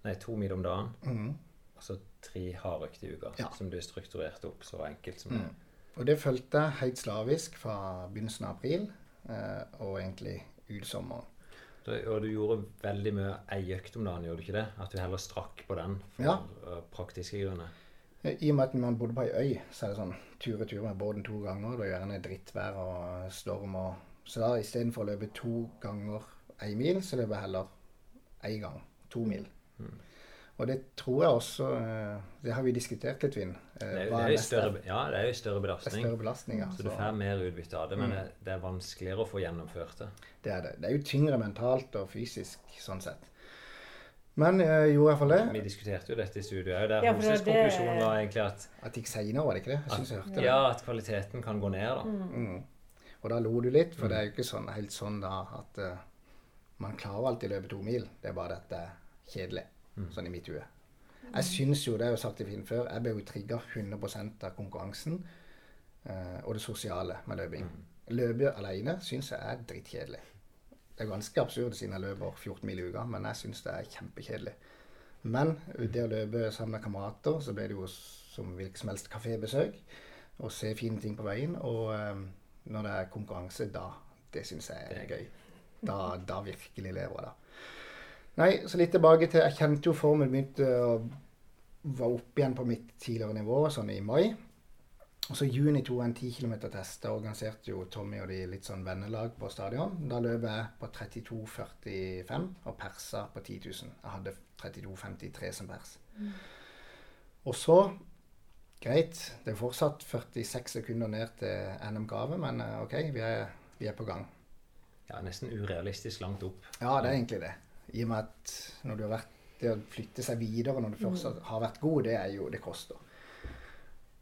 Nei, to mil om dagen. Mm. Og så tre hardøkter i uka. Ja. Som du strukturerte opp så enkelt som det. Mm. Og det fulgte jeg helt slavisk fra begynnelsen av april eh, og egentlig ut sommeren. Da- Og du gjorde veldig mye ei økt om dagen, gjorde du ikke det? At du heller strakk på den for Ja. eh, praktiske grunner. I og med at man bodde på ei øy, så er det sånn tur og tur med båten to ganger. Det er gjerne drittvær og storm og Så da istedenfor å løpe to ganger ei mil, så løper jeg heller én gang. To mil. Og det tror jeg også eh, Det har vi diskutert litt, Vinn. Ja, Det er, jo- større, jo større belastning. ja. Så du får mer utbytte av det, men det, det er vanskeligere å få gjennomført det. Det er det. Det er jo tyngre mentalt og fysisk sånn sett. Men jeg gjorde iallfall det. Vi diskuterte jo dette i studio òg, der Ja, Hoses konklusjon var egentlig at, At det gikk seinere, var det ikke det? Jeg syns jeg hørte det. ja, at kvaliteten kan gå ned. da. Mm. Og da lo du litt, for det er jo ikke sånn, helt sånn da at uh, man klarer alltid å løpe to mil. Det er bare dette det kjedelig, sånn i mitt hue. Jeg syns jo, det er jo sagt i Finn før, jeg ble jo trigga 100% av konkurransen eh, og det sosiale med løping. Løpe alene syns jeg er drittkjedelig. Det er ganske absurd siden jeg løper 14 mil i uka, men jeg syns det er kjempekjedelig. Men det å løpe sammen med kamerater, så ble det jo som hvilket som helst kafébesøk. Og se fine ting på veien. Og eh, når det er konkurranse, da Det syns jeg er gøy. Da, da virkelig lever jeg, da. Nei, så litt tilbake til Jeg kjente jo formen begynte å var opp igjen på mitt tidligere nivå, sånn i mai. Og så juni tok jeg en 10 km test. Da organiserte jo Tommy og de litt sånn vennelag på stadion. Da løp jeg på 32,45 og persa på 10 000. Jeg hadde 32,53 som pers. Og så Greit, det er fortsatt 46 sekunder ned til NM-gave, men eh, OK, vi er, vi er på gang. Ja, Nesten urealistisk langt opp. Ja, det er egentlig det. I og med at når du har vært, det å flytte seg videre når du først har vært god, det er jo Det koster.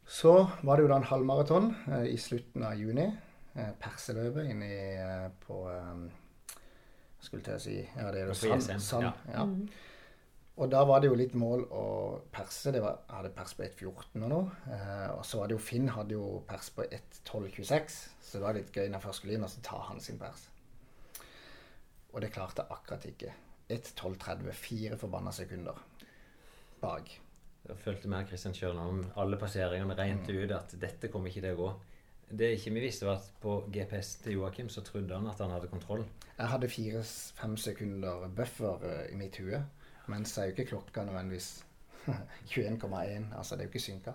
Så var det jo da en halvmaraton eh, i slutten av juni. Eh, Perseløpet inne eh, på eh, Skulle til å si Ja, det er jo Sand. Sand ja. ja. Og da var det jo litt mål å perse. Det var, jeg hadde pers på 1,14 og noe. Eh, og så var det jo Finn hadde jo pers på 1,12,26. Så det var litt gøy når jeg først skulle inn, og så tar han sin pers. Og det klarte jeg akkurat ikke. 1,12,30. Fire forbanna sekunder bak. Da følte vi her Kristian Kjørnholm alle passeringene rent Mm. ut at dette kommer ikke til å gå. Det ikke vi visste, var at på GPS til Joakim så trodde han at han hadde kontroll. Jeg hadde fire-fem sekunder buffer eh, i mitt hue. Mens jeg er jo ikke klokka nødvendigvis 21,1. Altså, det er jo ikke synka.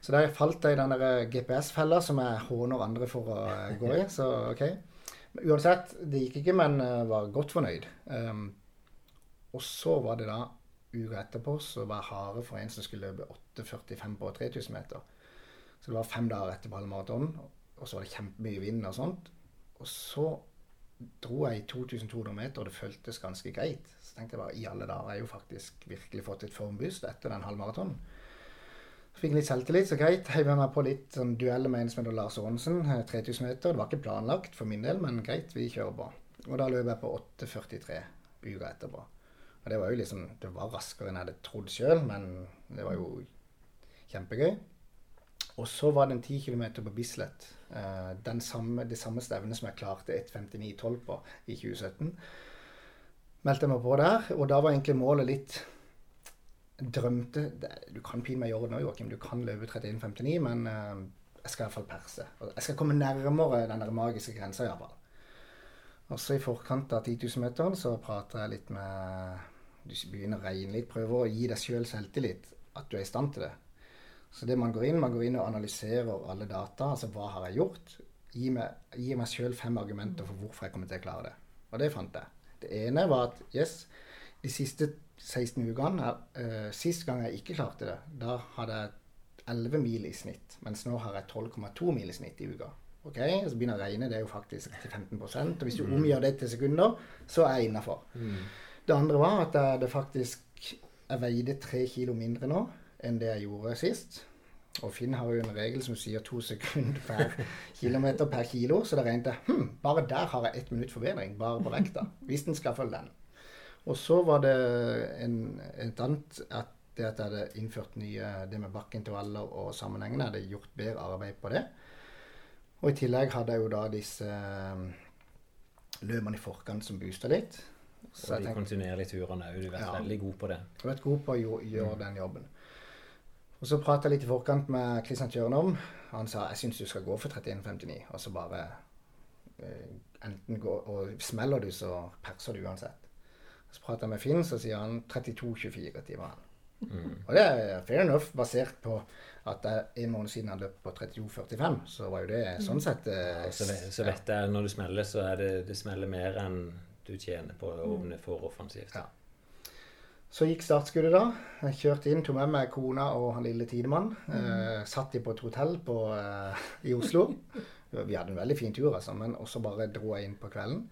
Så der falt jeg i den GPS-fella som jeg håner andre for å eh, gå i. Så OK. Men uansett, det gikk ikke, men var godt fornøyd. Um, og så var det da uka etterpå så var harde for en som skulle løpe 8,45 på 3000 meter. Så det var fem dager etter halvmaraton, og så var det kjempemye vind og sånt. Og så dro jeg i 2200 meter, og det føltes ganske greit. Så tenkte jeg bare i alle dager, jeg har jo faktisk virkelig fått et formboost etter den halvmaratonen. Fikk jeg litt selvtillit, så greit. Heiv meg på litt sånn dueller med en som heter Lars Aanesen, eh, 3000 meter. Det var ikke planlagt for min del, men greit, vi kjører på. Og da løp jeg på 8,43 uka etterpå. Og det var jo liksom Det var raskere enn jeg hadde trodd sjøl, men det var jo kjempegøy. Og så var det en 10 km på Bislett. Eh, samme, det samme stevnet som jeg klarte 1.59,12 på i 2017. Meldte jeg meg på der, og da var egentlig målet litt Drømte Du kan pine meg gjøre det nå, Joakim. Du kan løpe 31,59, men eh, jeg skal iallfall perse. Jeg skal komme nærmere den der magiske grensa, iallfall. Og så i forkant av 10 000-meteren så prater jeg litt med Du begynner å regne litt, prøver å gi deg sjøl selvtillit. At du er i stand til det. Så det man går inn, man går inn og analyserer alle data. Altså hva har jeg gjort? Gi meg, gi meg sjøl fem argumenter for hvorfor jeg kommer til å klare det. Og det fant jeg. Det ene var at yes, de siste 16 ukene uh, Sist gang jeg ikke klarte det, da hadde jeg 11 mil i snitt. Mens nå har jeg 12,2 mil i snitt i uka. Ok, og Så begynner jeg å regne, det er jo faktisk til 15% Og hvis du Mm. omgjør det til sekunder, så er jeg innafor. Det andre var at jeg, det faktisk Jeg veide tre kilo mindre nå enn det jeg gjorde sist. Og Finn har jo en regel som sier to sekunder per kilometer per kilo. Så da regnet jeg hm, bare der har jeg ett minutt forbedring, bare på vekta. Hvis den skal følge den. Og så var det en, et annet at det at jeg hadde innført nye det med bakkeintervaller og sammenhengene. Jeg hadde gjort bedre arbeid på det. Og i tillegg hadde jeg jo da disse løpene i forkant som boosta litt. Så Og de tenker, kontinuerlige turene òg. Du har vært Ja. veldig god på det. jeg har vært god på å gjøre, gjøre den jobben. Og så prata jeg litt i forkant med Kristian Tjørnom. Han sa jeg syns du skal gå for 31,59. Og så bare eh, enten gå Og smeller du, så perser du uansett. Så prater jeg med Finn, så sier han 32,24 timer. han. Mm. Og det er fair enough, basert på at jeg en måned siden hadde løpt på 32,45. Så var jo det sånn sett eh, Så, vet, så vet jeg når du smeller, så er det, det smeller mer enn du tjener på å åpne for offensivt. Ja. Så gikk startskuddet da. Jeg kjørte inn, tok med meg kona og han lille Tidemann. Eh, satt de på et hotell på, eh, i Oslo. Vi hadde en veldig fin tur, altså, men også bare dro jeg inn på kvelden.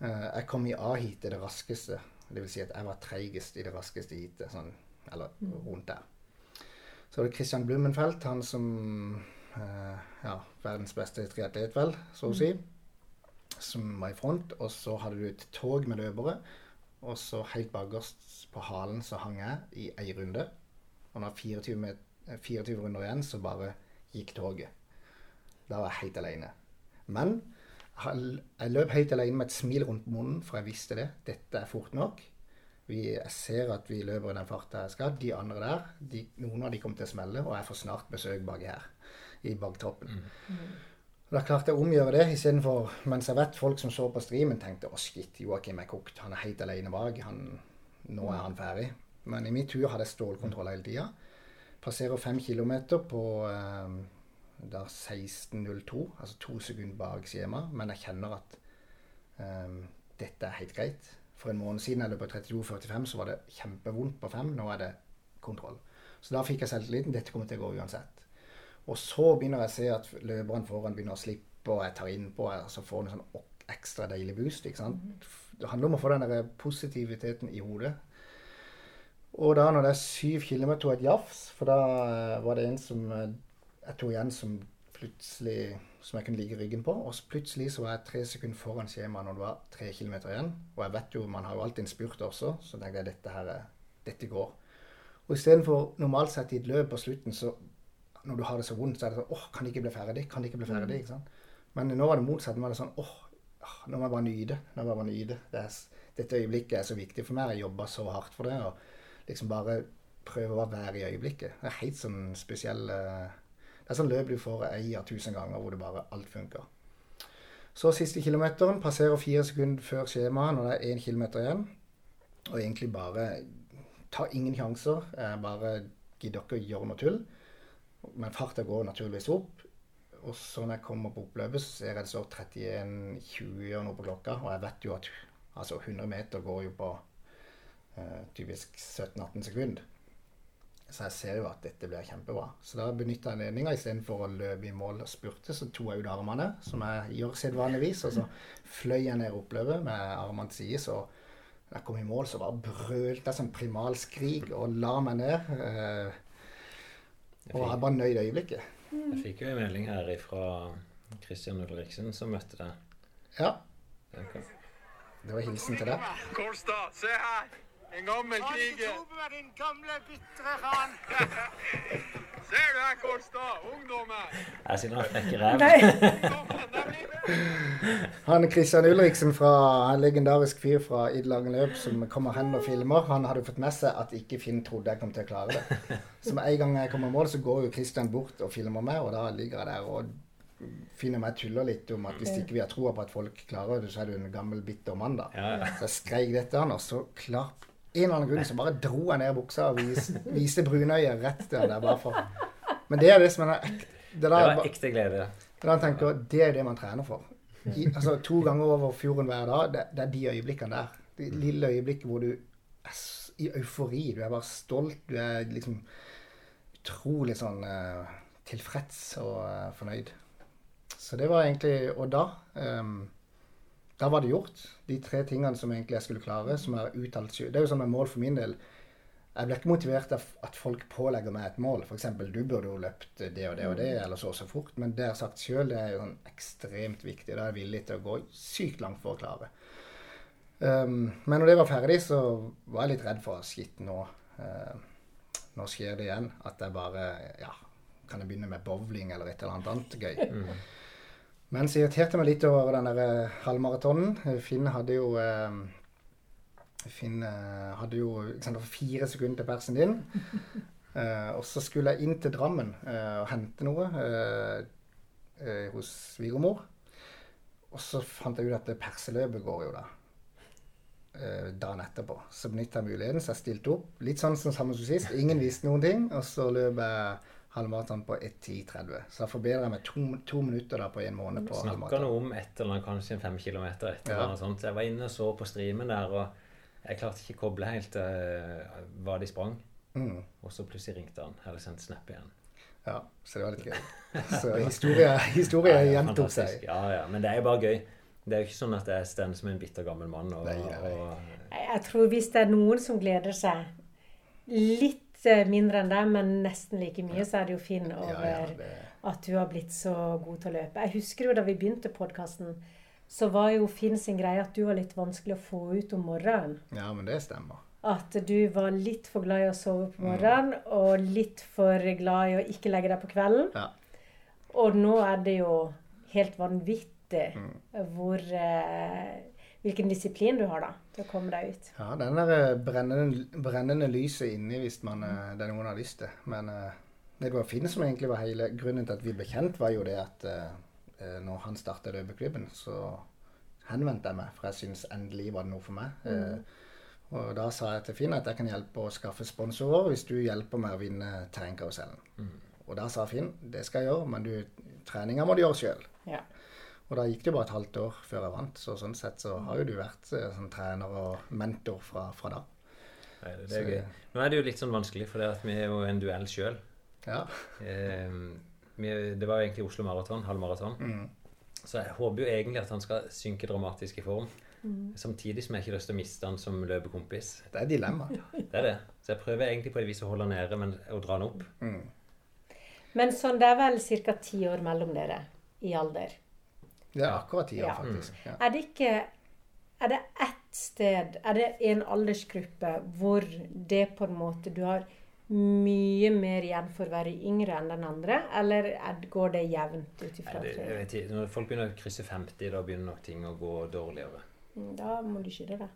Eh, jeg kom i A-heatet, det raskeste. Det vil si at jeg var treigest i det raskeste heatet, sånn, eller rundt der. Så var det Christian Blumenfeldt, han som eh, Ja, verdens beste triatlet, vel, så å si. Som var i front. Og så hadde du et tog med løpere. Og så helt bakerst på halen så hang jeg i ei runde. Og når 24, met- eh, 24 runder igjen, så bare gikk toget. Da var jeg helt alene. Men jeg løp helt alene med et smil rundt munnen, for jeg visste det. Dette er fort nok. Vi, jeg ser at vi løper i den farta jeg skal. De andre der, de, noen av de kommer til å smelle, og jeg får snart besøk baki her. I baktroppen. Og Da klarte jeg å omgjøre det, istedenfor mens jeg vet folk som så på streamen, tenkte å shit, Joakim er kokt, han er helt alene bak, nå er han ferdig. Men i min tur hadde jeg stålkontroll hele tida. Passerer fem kilometer på eh, da 16.02, altså to sekunder bak skjema, men jeg kjenner at eh, dette er helt greit. For en måned siden jeg på 32,45, så var det kjempevondt på fem. Nå er det kontroll. Så da fikk jeg selvtilliten. Dette kommer til å gå uansett. Og så begynner jeg å se at løperen foran begynner å slippe, og jeg tar innpå, og så får han en sånn ekstra deilig boost. ikke sant? Det handler om å få den der positiviteten i hodet. Og da når det er syv kilometer og et jafs, for da eh, var det en som eh, jeg tok igjen som plutselig som jeg kunne ligge ryggen på. Og så plutselig så var jeg tre sekunder foran skjemaet når det var tre kilometer igjen. Og jeg vet jo, man har jo alltid en spurt også, så tenkte jeg dette her, er- dette går. Og istedenfor normalt sett i et løp på slutten, så når du har det så vondt, så er det sånn åh, kan det ikke bli ferdig? Kan det ikke bli ferdig? ikke sant? Men nå var det motsatt. Nå var det sånn åh, ah, nå må jeg bare nyte. Nå må jeg bare nyte. Det dette øyeblikket er så viktig for meg. Jeg jobber så hardt for det. og liksom bare prøve å være i øyeblikket. Det er helt sånn spesiell eh, Det er sånn løp du får ei av tusen ganger hvor det bare alt funker. Så siste kilometeren passerer fire sekunder før skjemaet når det er én kilometer igjen. Og egentlig bare ta ingen sjanser. Bare gidd dere å gjøre noe tull. Men farta går naturligvis opp. Og så når jeg kommer på oppløpet, så ser jeg det står 31,20 og noe på klokka. Og jeg vet jo at altså 100 meter går jo på eh, typisk 17-18 sekunder. Så jeg ser jo at dette blir kjempebra. Så da benytta jeg anledninga istedenfor å løpe i mål og spurte, så tok jeg ut armene, som jeg gjør sedvanligvis, og så fløy jeg ned oppløpet med armene til side. Så da jeg kom i mål, så bare brølte jeg som primalskrik og la meg ned. Eh, og jeg bare nøyd øyeblikket. Jeg fikk jo en melding her fra Christian Ulriksen som møtte deg. Ja. Det Det var hilsen til deg. Kolstad, se her! En gammel kriger. din gamle, bitre faen! Ser du her, Kolstad? Ungdommen! Jeg sier han frekker ræv. Han Christian Ulriksen fra en legendarisk fyr fra Idelagen løp som kommer hen og filmer, han hadde fått med seg at ikke Finn trodde jeg kom til å klare det. Så med en gang jeg kommer i mål, så går jo Christian bort og filmer meg, og da ligger jeg der og finner meg tuller litt om at hvis ikke vi har troa på at folk klarer det, så er du en gammel, bitter mann, da. Ja, ja. Så jeg skreik dette han, og så klar en eller annen grunn så bare dro jeg ned buksa og vis, viste brunøyet rett der. der bare for. Men det er det som er ekte. Det, Det var ekte glede. Det, der tenker, det er det man trener for. I, altså To ganger over fjorden hver dag. Det, det er de øyeblikkene der. Det lille øyeblikket hvor du er i eufori. Du er bare stolt. Du er liksom utrolig sånn eh, tilfreds og eh, fornøyd. Så det var egentlig Og da ehm, Da var det gjort. De tre tingene som egentlig jeg skulle klare, som er uttalt Det er jo sånn et mål for min del. Jeg blir ikke motivert av at folk pålegger meg et mål. F.eks. du burde jo løpt det og det og det, eller så og så fort. Men det jeg har sagt sjøl, det er jo sånn ekstremt viktig. Da er jeg villig til å gå sykt langt for å klare. Um, men når det var ferdig, så var jeg litt redd for skitt nå. uh, nå skjer det igjen. At jeg bare Ja, kan jeg begynne med bowling eller et eller annet annet gøy? Men så irriterte meg litt over den der eh, halvmaratonen. Finn hadde jo eh, Finn eh, hadde jo sant, fire sekunder til persen din. Uh, og så skulle jeg inn til Drammen uh, og hente noe uh, hos svigermor. Og så fant jeg ut at perseløpet går jo da. dagen etterpå. Så benytta jeg muligheten, så jeg stilte opp. Litt sånn som samme som sist. Ingen visste noen ting. Og så løp jeg halvmaraton på 1.10,30. Så da forbedrer jeg meg to, to minutter da på en måned på Snakka noe om et eller annet, kanskje en fem kilometer. Et eller Ja. annet sånt. Jeg var inne og så på streamen der, og jeg klarte ikke å koble helt uh, hva de sprang. Mm. Og så plutselig ringte han. Eller sendte snap igjen. Ja, så det var litt gøy. Så historie, historie Ja, ja, gjentok seg. Ja, ja. Men det er jo bare gøy. Det er jo ikke sånn at jeg står som en bitter gammel mann og, nei, nei. og Jeg tror hvis det er noen som gleder seg litt eh, mindre enn deg, men nesten like mye, så er det jo Finn over Ja, ja, det, at du har blitt så god til å løpe. Jeg husker jo da vi begynte podkasten, så var jo Finn sin greie at du var litt vanskelig å få ut om morgenen. ja, men det stemmer. At du var litt for glad i å sove på morgenen, og litt for glad i å ikke legge deg på kvelden. Ja. Og nå er det jo helt vanvittig Mm. hvor eh, Hvilken disiplin du har da til å komme deg ut. Ja, den der eh, brennende, brennende lyset inni hvis man, eh, det er noen har lyst til. Men eh, det var Finn som egentlig var hele grunnen til at vi ble kjent, var jo det at når han starta løpeklubben, så henvendte jeg meg, for jeg syntes endelig var det noe for meg. Mm. og da sa jeg til Finn at jeg kan hjelpe å skaffe sponsorer hvis du hjelper meg å vinne terrengkarusellen. Og da sa Finn det skal jeg gjøre, men du, treninga må du gjøre sjøl. Ja. Og da gikk det bare et halvt år før jeg vant, så sånn sett så har jo du vært eh, sånn trener og mentor fra, fra da. Nei, det, det Så- er gøy. Nå er det jo litt sånn vanskelig, for det at vi er jo en duell sjøl. Ja. Eh, vi- det var jo egentlig Oslo Maraton, halvmaraton. Mm. Så jeg håper jo egentlig at han skal synke dramatisk i form. Samtidig som jeg ikke har lyst til å miste han som løpekompis. Det er dilemma. Det er det. Så jeg prøver egentlig på et vis å holde han nede, men å dra han opp. Mm. Men sånn, det er vel ca. ti år mellom dere i alder. Det er akkurat tida, Ja. faktisk. Ja. Er det ikke Er det ett sted, er det en aldersgruppe hvor det på en måte Du har mye mer igjen for å være yngre enn den andre, eller er, går det jevnt ut ifra Nei, det, jeg vet ikke. Når folk begynner å krysse 50, da begynner nok ting å gå dårligere. Mm, Da må du skynde deg.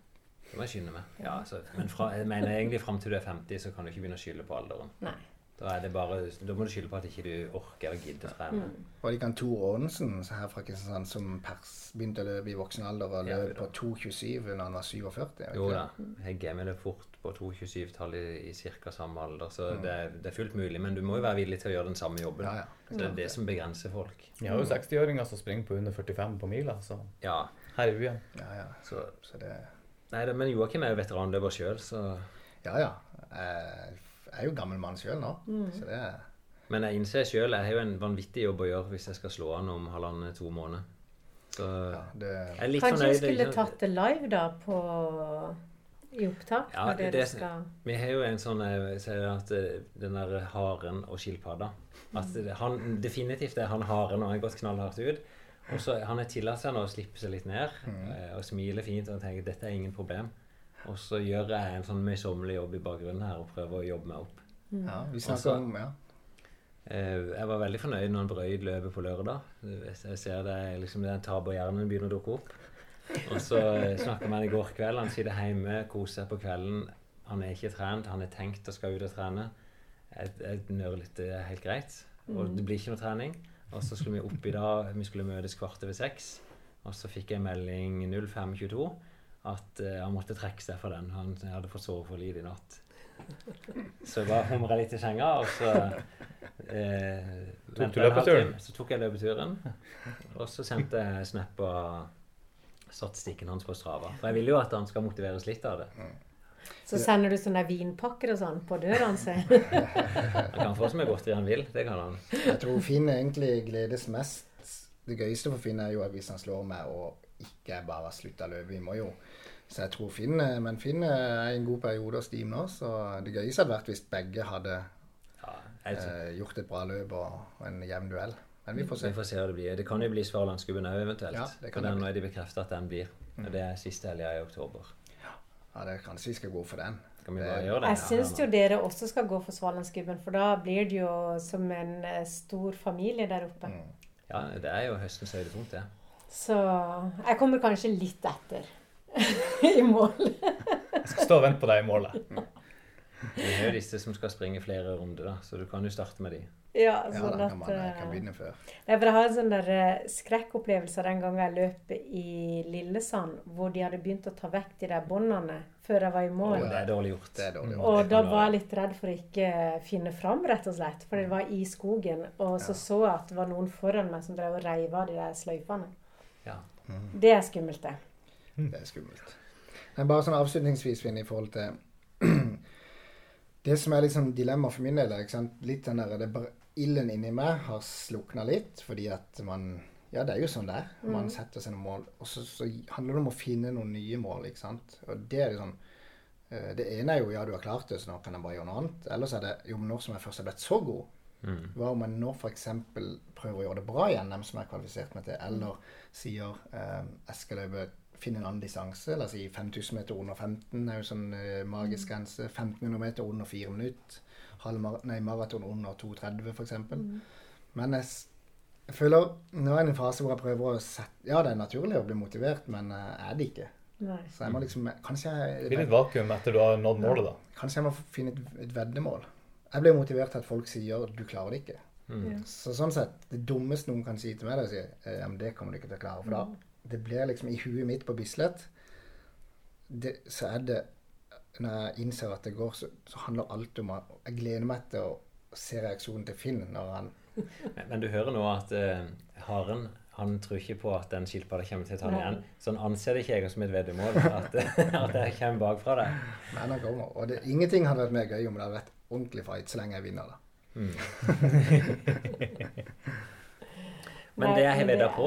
Det må jeg skynde meg. Ja, altså, men fra, jeg mener egentlig fram til du er 50, så kan du ikke begynne å skylde på alderen. Nei. Da, er det bare, da må du skylde på at ikke du orker eller gidder å trene. Mm. Og det kan Tor Aanensen her fra Kristiansand som pers begynte å løpe i voksen alder og løp på 2,27 når han var 47? er Jo da. det? Jeg er med det fort på 2,27-tallet i, i ca. samme alder, så det, er, det er fullt mulig. Men du må jo være villig til å gjøre den samme jobben. Ja, ja. Så det er det som begrenser folk. Vi har jo 60-åringer som springer på under 45 på mila, så Ja, her i byen. Ja, ja. så Så det Nei, det, men Joakim er jo veteranløper sjøl, så Ja, ja. Jeg, jeg er jo gammel mann sjøl nå. Mm. Så det er Men jeg innser sjøl jeg har jo en vanvittig jobb å gjøre hvis jeg skal slå an om halvannen-to måneder. Så det, jeg er litt Kanskje fornøyd. vi skulle tatt det live, da, på i opptak? Ja, det, det, skal vi har jo en sånn jeg sier at eh, den der haren og skilpadda At han definitivt er han haren og han har gått knallhardt ut. Og så Han har tillatt seg nå å slippe seg litt ned eh, og smile fint og tenker dette er ingen problem. Og så gjør jeg en sånn møysommelig jobb i bakgrunnen her og prøver å jobbe meg opp. Ja, vi snakker om ja. Eh, Jeg var veldig fornøyd når han brøyd løpet på lørdag. Jeg ser det er liksom den taberhjernen begynner å dukke opp. Og så snakka med han i går kveld. Han sitter hjemme, koser seg på kvelden. Han er ikke trent, han er tenkt å skal ut og trene. Jeg, jeg nører litt, det er helt greit. Og Mm. det blir ikke noe trening. Og så skulle vi opp i dag, vi skulle møtes kvart over seks. Og så fikk jeg melding 05.22 at uh, han måtte trekke seg fra den. Han hadde fått sove for lite i natt. Så jeg bare humra litt i senga, og så eh, Tok du løpeturen? Så tok jeg løpeturen. Og så sendte jeg snap på statistikken hans på Strava. For jeg vil jo at han skal motiveres litt av det. Så sender du sånne vinpakker og sånn på døra hans? Han kan få så mye godteri han vil. Det kan han. Jeg tror Finn egentlig gledes mest Det gøyeste for Finn er jo hvis han slår meg og ikke bare slutta å løpe. Vi må jo Så jeg tror Finn eh, Men Finn er i en god periode hos Steam nå, så det gøyeste hadde vært hvis begge hadde ja, eh, gjort et bra løp og, og en jevn duell. Men vi får se. Vi får se hva det blir. Det kan jo bli Svalandsgubben òg, eventuelt. Ja, det kan For den nå er de bekrefta at den blir. Og Det er siste helga i oktober. Ja, det Kanskje vi skal gå for den. Skal vi Det- gjøre det? Jeg syns jo dere også skal gå for Svalandsgubben, for da blir det jo som en eh, stor familie der oppe. Ja, det er jo høstens høydepunkt, det. Så jeg kommer kanskje litt etter i mål. Jeg skal stå og vente på deg i målet. Det er jo disse som skal springe flere runder, da, så du kan jo starte med de. Ja, Ja, sånn at kan man eh, kan begynne før. Nei, for Jeg har en sånn der eh, skrekkopplevelse den gangen jeg løp i Lillesand, hvor de hadde begynt å ta vekk de der båndene før jeg var i mål. Oh, det er dårlig gjort. Det er dårlig gjort. Og Det da var jeg litt redd for å ikke finne fram, rett og slett. For det var i skogen. Og så så jeg at det var noen foran meg som drev og reiv av de der sløyfene. Ja. Det er skummelt, det. Det er skummelt. Men bare sånn avslutningsvis, Finn, i forhold til Det som er liksom dilemma for min del, er ikke sant? litt den der, det bare Ilden inni meg har slukna litt, fordi at man Ja, det er jo sånn det er. Man Mm. setter seg noen mål, og så, så handler det om å finne noen nye mål, ikke sant. Og det er jo sånn eh, Det ene er jo ja, du har klart det, så nå kan jeg bare gjøre noe annet. Ellers er det jo, men nå som jeg først er blitt så god, Mm. hva om jeg nå f.eks. prøver å gjøre det bra i NM, som jeg har kvalifisert meg til, eller sier eh, jeg skal løpe finne en annen distanse, la oss si 5000 meter under 15 er jo sånn eh, magisk grense, 1500 meter under 4 minutter, halv mar nei, maraton under 2,30 f.eks. Men jeg, jeg føler nå er det en fase hvor jeg prøver å sette Ja, det er naturlig å bli motivert, men eh, er det ikke. Nei. Så jeg må liksom Kanskje jeg, Det blir litt vakuum etter du har nådd målet, da. Kanskje jeg må finne et, et veddemål. Jeg blir motivert til at folk sier 'du klarer det ikke'. Mm. Så sånn sett, det dummeste noen kan si til meg, det er å si eh, ja, men det kommer du ikke til å klare. For da det blir liksom i huet mitt på Bislett, det, så er det Når jeg innser at det går, så, så handler alt om at Jeg gleder meg til å se reaksjonen til Finn når han Men, men du hører nå at uh, haren han tror ikke på at den skilpadda kommer til å ta den igjen. Så han anser det ikke jeg som et veddemål at, at jeg kommer bakfra deg. Men han kommer. Og det, ingenting hadde vært mer gøy om det hadde vært ordentlig fight så lenge jeg vinner. da. Mm. Men det jeg har vedda på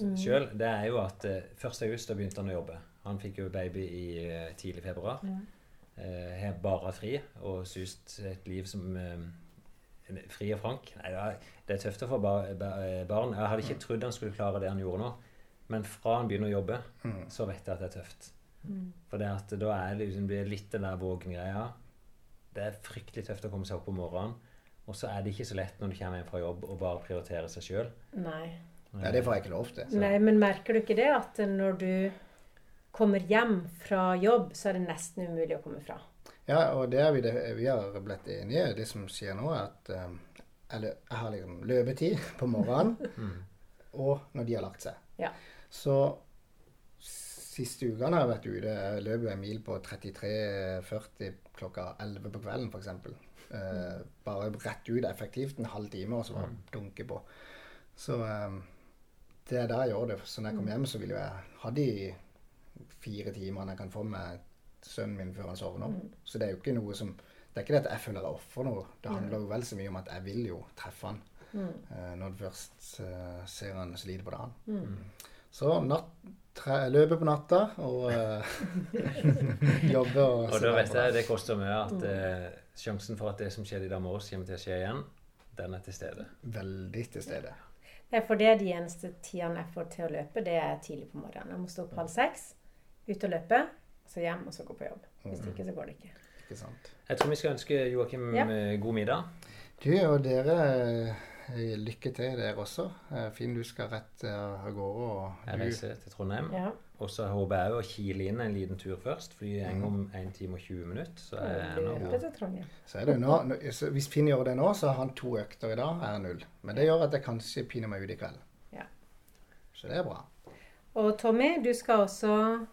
Mm. sjøl, det er jo at eh, 1. august da begynte han å jobbe. Han fikk jo baby i eh, tidlig februar. Ja. Eh, Har bare fri og sust et liv som eh, fri og frank. Nei, det er, tøft å få bar, bar, barn. Jeg hadde ikke trodd han skulle klare det han gjorde nå. Men fra han begynner å jobbe, Mm. så vet jeg at det er tøft. Mm. For det at da er det liksom, blir litt den der vågengreia. Det er fryktelig tøft å komme seg opp om morgenen. Og så er det ikke så lett når du kommer hjem fra jobb og bare prioritere seg sjøl. Nei. Ja, det får jeg ikke lov til. Nei, men merker du ikke det at når du kommer hjem fra jobb, så er det nesten umulig å komme fra? Ja, og det er vi, det, vi har blitt enige. Det som skjer nå, er at um, eller, jeg har liksom løpetid på morgenen, og når de har lagt seg. Ja. Så siste ukene har jeg vært ute. Jeg løper en mil på 33,40 klokka 11 på kvelden, f.eks. Uh, bare rett ut effektivt en halv time, og så bare dunke på. Så um, det er der jeg gjør det. Så når jeg kommer hjem, så vil jeg ha de fire timene jeg kan få med sønnen min før han sovner. Så det er jo ikke noe som Det er ikke det at jeg føler jeg ofrer noe. Det handler jo vel så mye om at jeg vil jo treffe han Mm. eh, når du først uh, ser han sliter på dagen. Mm. Så natt, tre, løper på natta og uh, jobber. og Og da vet jeg det koster mye at uh, sjansen for at det som skjedde i dag morges, kommer til å skje igjen, den er til stede. Veldig til stede. Ja, for det er de eneste tidene jeg får til å løpe, det er tidlig på morgenen. Jeg må stå opp halv seks, ut og løpe, så hjem, og så gå på jobb. Hvis ikke, så går det ikke. Ikke sant? Jeg tror vi skal ønske Joakim Ja. eh, god middag. Du og dere, eh, lykke til dere også. Eh, Finn, du skal rett eh, av gårde. Og Jeg reiser til Trondheim. Ja. Og så håper jeg å kile inn en liten tur først, jeg går om 1 time og 20 minutter. Så er jeg er det nå, nå- hvis Finn gjør det nå, så har han to økter i dag, er null. Men det gjør at jeg kanskje piner meg ut i kveld. Ja. Så det er bra. Og Tommy, du skal også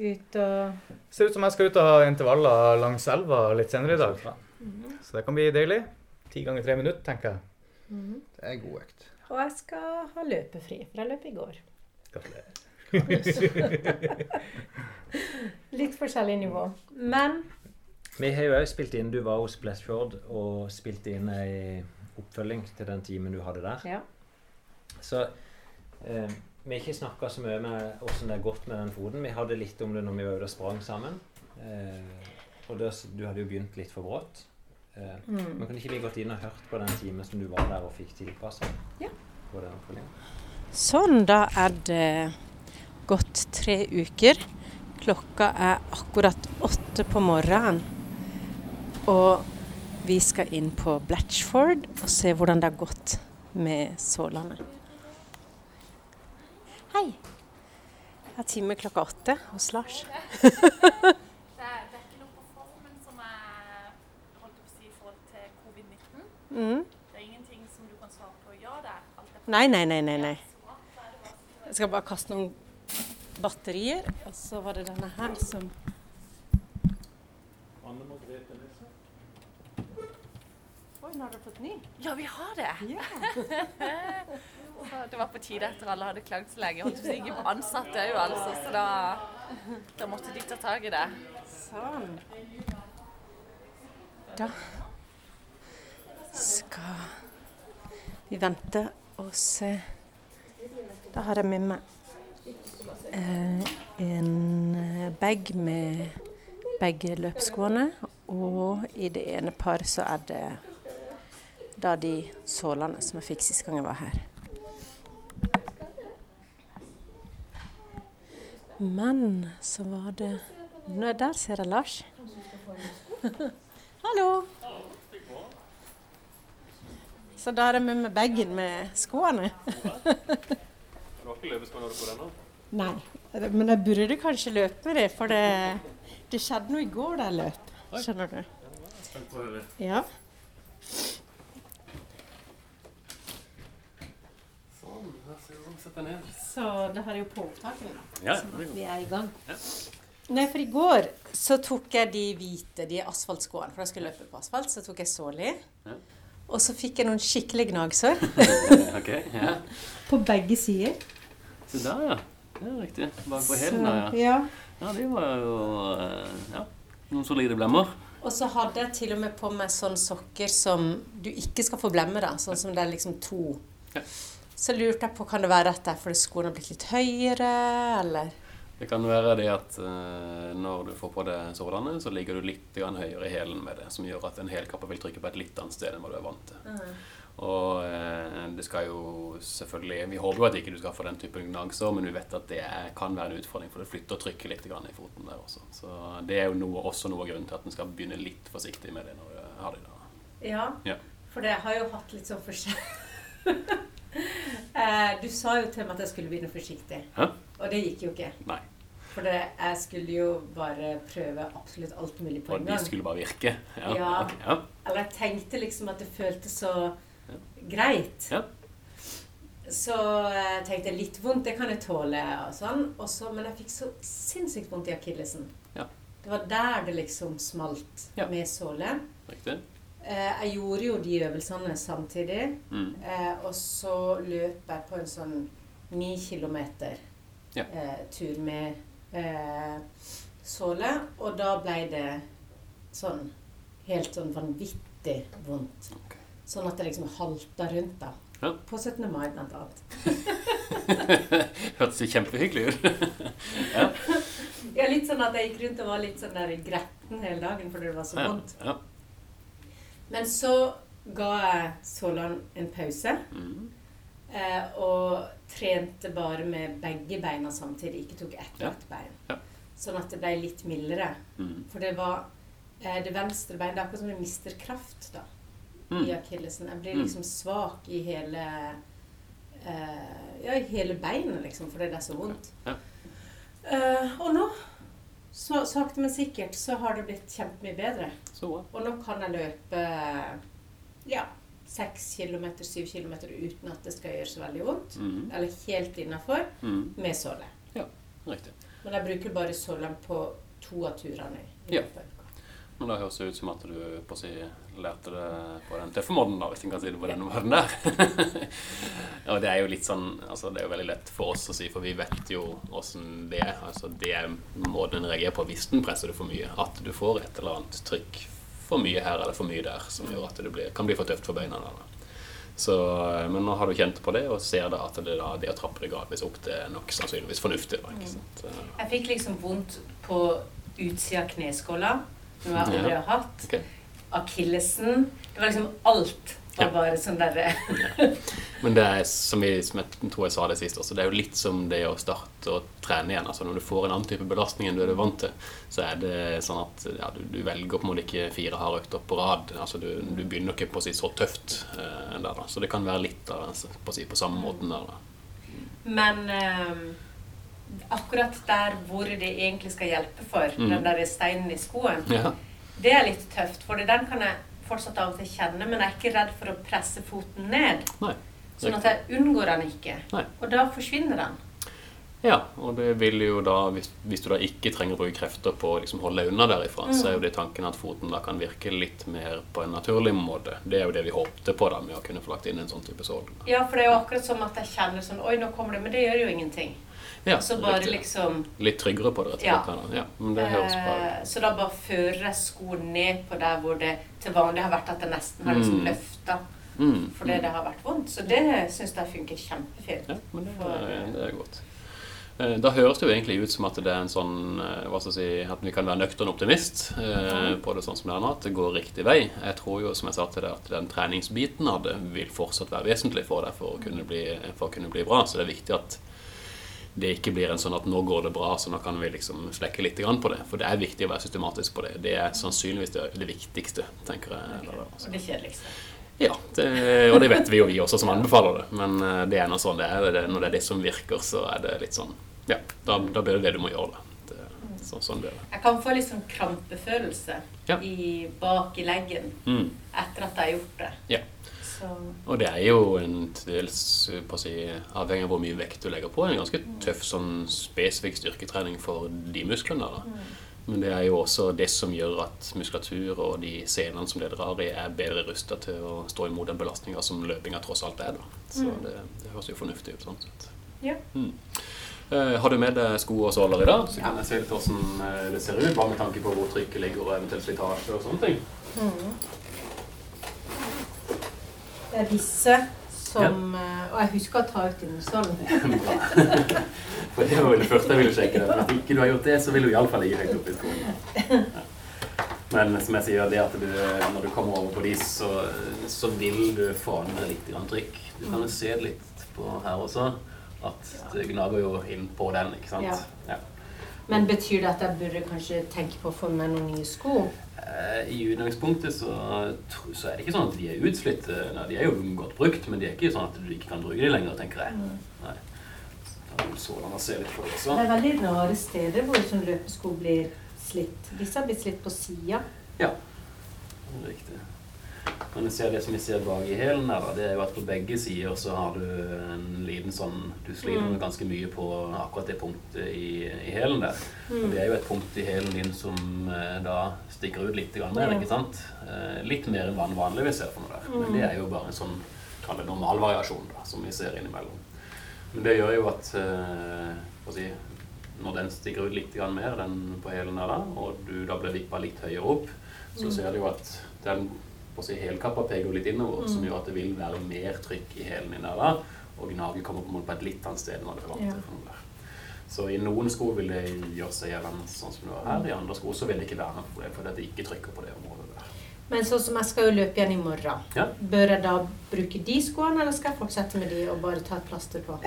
ut og Ser ut som jeg skal ut og ha intervaller langs elva litt senere i dag. Så det kan bli deilig. Ti ganger tre minutter, tenker jeg. Det er god økt. Og jeg skal ha løpefri, for jeg løp i går. Gratulerer. Litt forskjellig nivå. Men Vi har jo òg spilt inn Du var hos Bletchford og spilte inn ei oppfølging til den timen du hadde der. ja. Så eh, vi har ikke snakka så mye med åssen det har gått med den foten. Vi hadde litt om det når vi var ute og sprang sammen. Eh, og det, du hadde jo begynt litt for brått. Eh, Mm. Men kan ikke vi gått inn og hørt på den timen som du var der og fikk tilpassa? Ja. Sånn, da er det gått tre uker. Klokka er akkurat åtte på morgenen. Og vi skal inn på Blatchford og se hvordan det har gått med Sålandet. Hei. Jeg har time klokka åtte hos Lars. Det er, det er ikke noe på formen som er holdt på å si, i forhold til covid-19. Mm. Det er ingenting som du kan svare på ja der. Alt er Nei, nei, nei, nei, nei. Jeg skal bare kaste noen batterier, og så var det denne her som Oi, nå har du fått ny. Ja, vi har det! Så det var på tide etter alle hadde klagd så lenge. Holdt ikke på ansatte òg, altså. Så da, da måtte de ta tak i det. Sånn. Da skal vi vente og se. Da har jeg med meg eh, en eh, bag med begge løpsskoene. Og i det ene par så er det da de sålene som jeg fikk sist gang jeg var her. Men så var det Nå, Der ser jeg Lars. Hallo! Så da er jeg med med bagen med skoene. Du har ikke løpesko når du får den nå? Nei, men jeg burde kanskje løpe med det, for det, det skjedde noe i går da jeg løp. Skjønner du? Ja. Sånn, her ser du. Sett deg ned. Så det her er jo på opptakene, da. Ja, at vi er i gang. Ja. Nei, for i går så tok jeg de hvite, de asfaltskoene, for da skulle jeg løpe på asfalt. Så tok jeg såli. Ja. Og så fikk jeg noen skikkelig gnagsår okay, ja. på begge sider. Se der, ja. Det er riktig. Bak på hælen der, ja. ja. Ja, Det var jo eh, ja, noen solide blemmer. Og så hadde jeg til og med på meg sånne sokker som du ikke skal få blemme, da. Sånn som det er liksom to. Ja. Så lurte jeg på, kan det være at det er fordi skoene har blitt litt høyere, eller? Det kan være det at eh, når du får på deg sådanne, så ligger du litt grann høyere i hælen med det, som gjør at en hælkappe vil trykke på et litt annet sted enn hva du er vant til. Og eh, det skal jo selvfølgelig Vi håper jo at ikke du skal få den typen gnagsår, men vi vet at det kan være en utfordring, for det flytter trykket litt grann i foten der også. Så det er jo noe, også noe av grunnen til at en skal begynne litt forsiktig med det når du har det. i Ja, Ja. for det har jo hatt litt sånn forskjell. eh, du sa jo til meg at jeg skulle begynne forsiktig, Hæ? Og det gikk jo ikke. Nei. For det, jeg skulle jo bare prøve absolutt alt mulig på Og en de gang. skulle bare virke. Ja. Ja. Okay, ja. Eller jeg tenkte liksom at det føltes så greit. Ja. Så jeg tenkte litt vondt, det kan jeg tåle og sånn. Også, men jeg fikk så sinnssykt vondt i akillesen. Ja. Det var der det liksom smalt med såle. Riktig. Eh, jeg gjorde jo de øvelsene samtidig. Mm. Eh, og så løp jeg på en sånn ni kilometer Ja. eh, tur med eh, såle. Og da ble det sånn helt sånn vanvittig vondt. Sånn at det liksom halta rundt da. Ja. På 17. mai, blant annet. Hørtes jo kjempehyggelig ut. ja. Ja, litt sånn at jeg gikk rundt og var litt sånn der gretten hele dagen fordi det var så vondt. ja. Men så ga jeg Solan en pause. Mm. Eh, og trente bare med begge beina samtidig. Ikke tok ett lagt bein. Ja. Sånn at det ble litt mildere. Mm. For det var eh, det venstre beinet Det er akkurat som jeg mister kraft da, Mm. i akillesen. Jeg blir Mm. liksom svak i hele eh, Ja, i hele beinet, liksom, fordi det er så vondt. Ja. Eh, og nå, så, sakte, men sikkert, så har det blitt kjempemye bedre. Så. Og nå kan jeg løpe ja, seks kilometer, syv kilometer uten at det skal gjøre så veldig vondt. Mhm. Eller helt innafor Mhm. med såle. Riktig. Men jeg bruker bare sålen på to av turene. Ja. Men det høres det ut som at du på å si, lærte det på den tøffe måten, da, hvis en kan si det på den måten der. og det er jo litt sånn altså Det er jo veldig lett for oss å si, for vi vet jo åssen det er. Altså, det er måten en reagerer på hvis den presser det for mye. At du får et eller annet trykk for mye her eller for mye der, som gjør at det blir, kan bli for tøft for beina. Så, men nå har du kjent på det, og ser da at det, da, det å trappe det gradvis opp, det er nok sannsynligvis fornuftig. Sant? Jeg fikk liksom vondt på utsida av kneskåla, noe jeg aldri har hatt. Okay. Akillesen. Det var liksom alt. Ja. bare sånn derre Men det er som jeg, som jeg tror jeg sa det sist også, det er jo litt som det å starte å trene igjen. altså Når du får en annen type belastning enn du er vant til, så er det sånn at ja, du, du velger på en måte ikke fire harde økter på rad. altså Du, du begynner ikke på å si så tøft eh, der, da. Så det kan være litt av det på, si, på samme måten der. da. Men ehm, akkurat der hvor det egentlig skal hjelpe for, mm. den der steinen i skoen, Ja. det er litt tøft. For den kan jeg fortsatt av og til kjenner, men jeg er ikke redd for å presse foten ned. Nei. Sånn at jeg unngår den ikke. Nei. Og da forsvinner den. Ja, og det vil jo da, hvis, hvis du da ikke trenger å bruke krefter på å liksom holde unna derifra, så er jo det tanken at foten da kan virke litt mer på en naturlig måte. Det er jo det vi håpte på da med å kunne få lagt inn en sånn type sål. Ja, for det er jo akkurat som at jeg kjenner sånn Oi, nå kommer det. Men det gjør jo ingenting. Ja, så bare riktig. liksom Litt tryggere på det, rett og slett. Ja. Ja, men det høres bra ut. eh, Så da bare fører jeg skoen ned på der hvor det til vanlig har vært at det nesten har liksom Mm. løfta Mm, fordi mm. det har vært vondt. Så det syns jeg funker kjempefint. Ja, men det, For- er- det er godt. Eh, Da høres det jo egentlig ut som at det er en sånn eh, hva skal jeg si, At vi kan være nøktern optimist eh, på det sånn som det er nå. At det går riktig vei. Jeg tror jo, som jeg sa til deg, at den treningsbiten av det vil fortsatt være vesentlig for deg for å kunne bli, for å kunne bli bra. Så det er viktig at det ikke blir en sånn at nå går det bra, så nå kan vi liksom slekke litt på det. For det er viktig å være systematisk på det. Det er sannsynligvis det, det viktigste, tenker jeg. Okay. altså. Og det kjedeligste. Ja, det, og det vet vi jo vi også som anbefaler det. Men eh, det er nå sånn det er. Det, når det er det som virker, så er det litt sånn Ja, da, da blir det det du må gjøre. Det. det så, sånn det. Jeg kan få litt sånn krampefølelse Ja. i, bak i leggen Mm. etter at jeg har gjort det. Ja. Så Og det er jo en til dels på å si, avhengig av hvor mye vekt du legger på, en ganske tøff sånn spesifikk styrketrening for de musklene. da. Men det er jo også det som gjør at muskulatur og de senene som det drar i, er bedre rusta til å stå imot den belastninga som løpinga tross alt er. da. Så Mm. det, det høres jo fornuftig ut sånn sett. ja. Mm. Uh, har du med deg sko og såler i dag? Så kan jeg se litt hvordan eh, det ser ut, bare med tanke på hvor trykket ligger og eventuelt slitasje og sånne ting. Det er disse som eh, Og jeg husker å ta ut innsålen. For det var jo det første jeg ville sjekke. det. Hvis ikke du har gjort det, så vil du iallfall ligge høyt oppe i skoene. Men som jeg sier, det at du, når du kommer over på de, så, så vil du få ned litt trykk. Du kan jo se det litt på her også, at det gnager jo inn på den, ikke sant? Ja. Ja. Men betyr det at jeg burde kanskje tenke på å få med noen nye sko? Eh, I utgangspunktet så, så er det ikke sånn at de er utslitt. eh, Nei, de er jo godt brukt, men de er ikke sånn at du ikke kan bruke de lenger, tenker jeg. Nei. En Sådan og se litt for det også. Det er veldig rare steder hvor sånn løpesko blir slitt. Disse har blitt slitt på sida. Ja, riktig. Men jeg ser det som vi ser bak i hælen her, det er jo at på begge sider så har du en liten sånn Du sliter Mm. ganske mye på akkurat det punktet i, i hælen der. Mm. Og det er jo et punkt i hælen din som eh, da stikker ut litt, grann, Ja. ikke sant? Eh, litt mer enn hva en vanligvis ser for noe der. Men Mm. det er jo bare en sånn kall det normalvariasjon da, som vi ser innimellom. Men det gjør jo at eh, jeg si, når den stikker ut litt mer, den på hælen der, da, og du da blir vippa litt høyere opp, så Mm. ser du jo at den på å si, helkappa peker litt innover, som Mm. gjør at det vil være mer trykk i hælen din der, da, og gnaget kommer på en på et litt annet sted enn det er vant til. Ja. der. Så i noen sko vil det gjøre seg gjeldende sånn som det var her, i andre sko så vil det ikke være noe problem, fordi det ikke trykker på det området der. Men sånn som jeg skal jo løpe igjen i morgen. Ja. Bør jeg da bruke de skoene, eller skal jeg fortsette med de og bare ta et plaster på?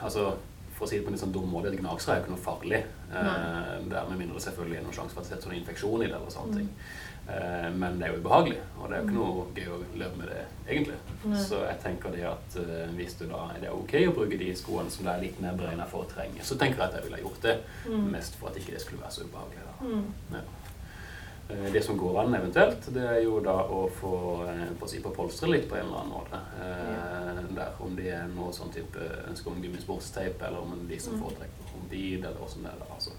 Altså, for å si det på en litt sånn dum måte, et gnagsår er jo ikke noe farlig. Eh, er med mindre det selvfølgelig er noen sjanse for at det setter sånn infeksjon i det. eller sånne Mm. ting. Eh, men det er jo ubehagelig, og det er jo ikke noe gøy å løpe med det, egentlig. Nei. Så jeg tenker det at eh, hvis du da er det ok å bruke de skoene som det er litt mer beregna for trenge, så tenker jeg at jeg ville gjort det. Mm. Mest for at ikke det skulle være så ubehagelig. Mm. Ja. Eh, Det som går an eventuelt, det er jo da å få eh, på, å si, på polstre litt på en eller annen måte. Eh, der, om det er noe sånn type ønske om gummisportsteip, eller om de som Mm. foretrekker hombid, eller åssen det er. Altså.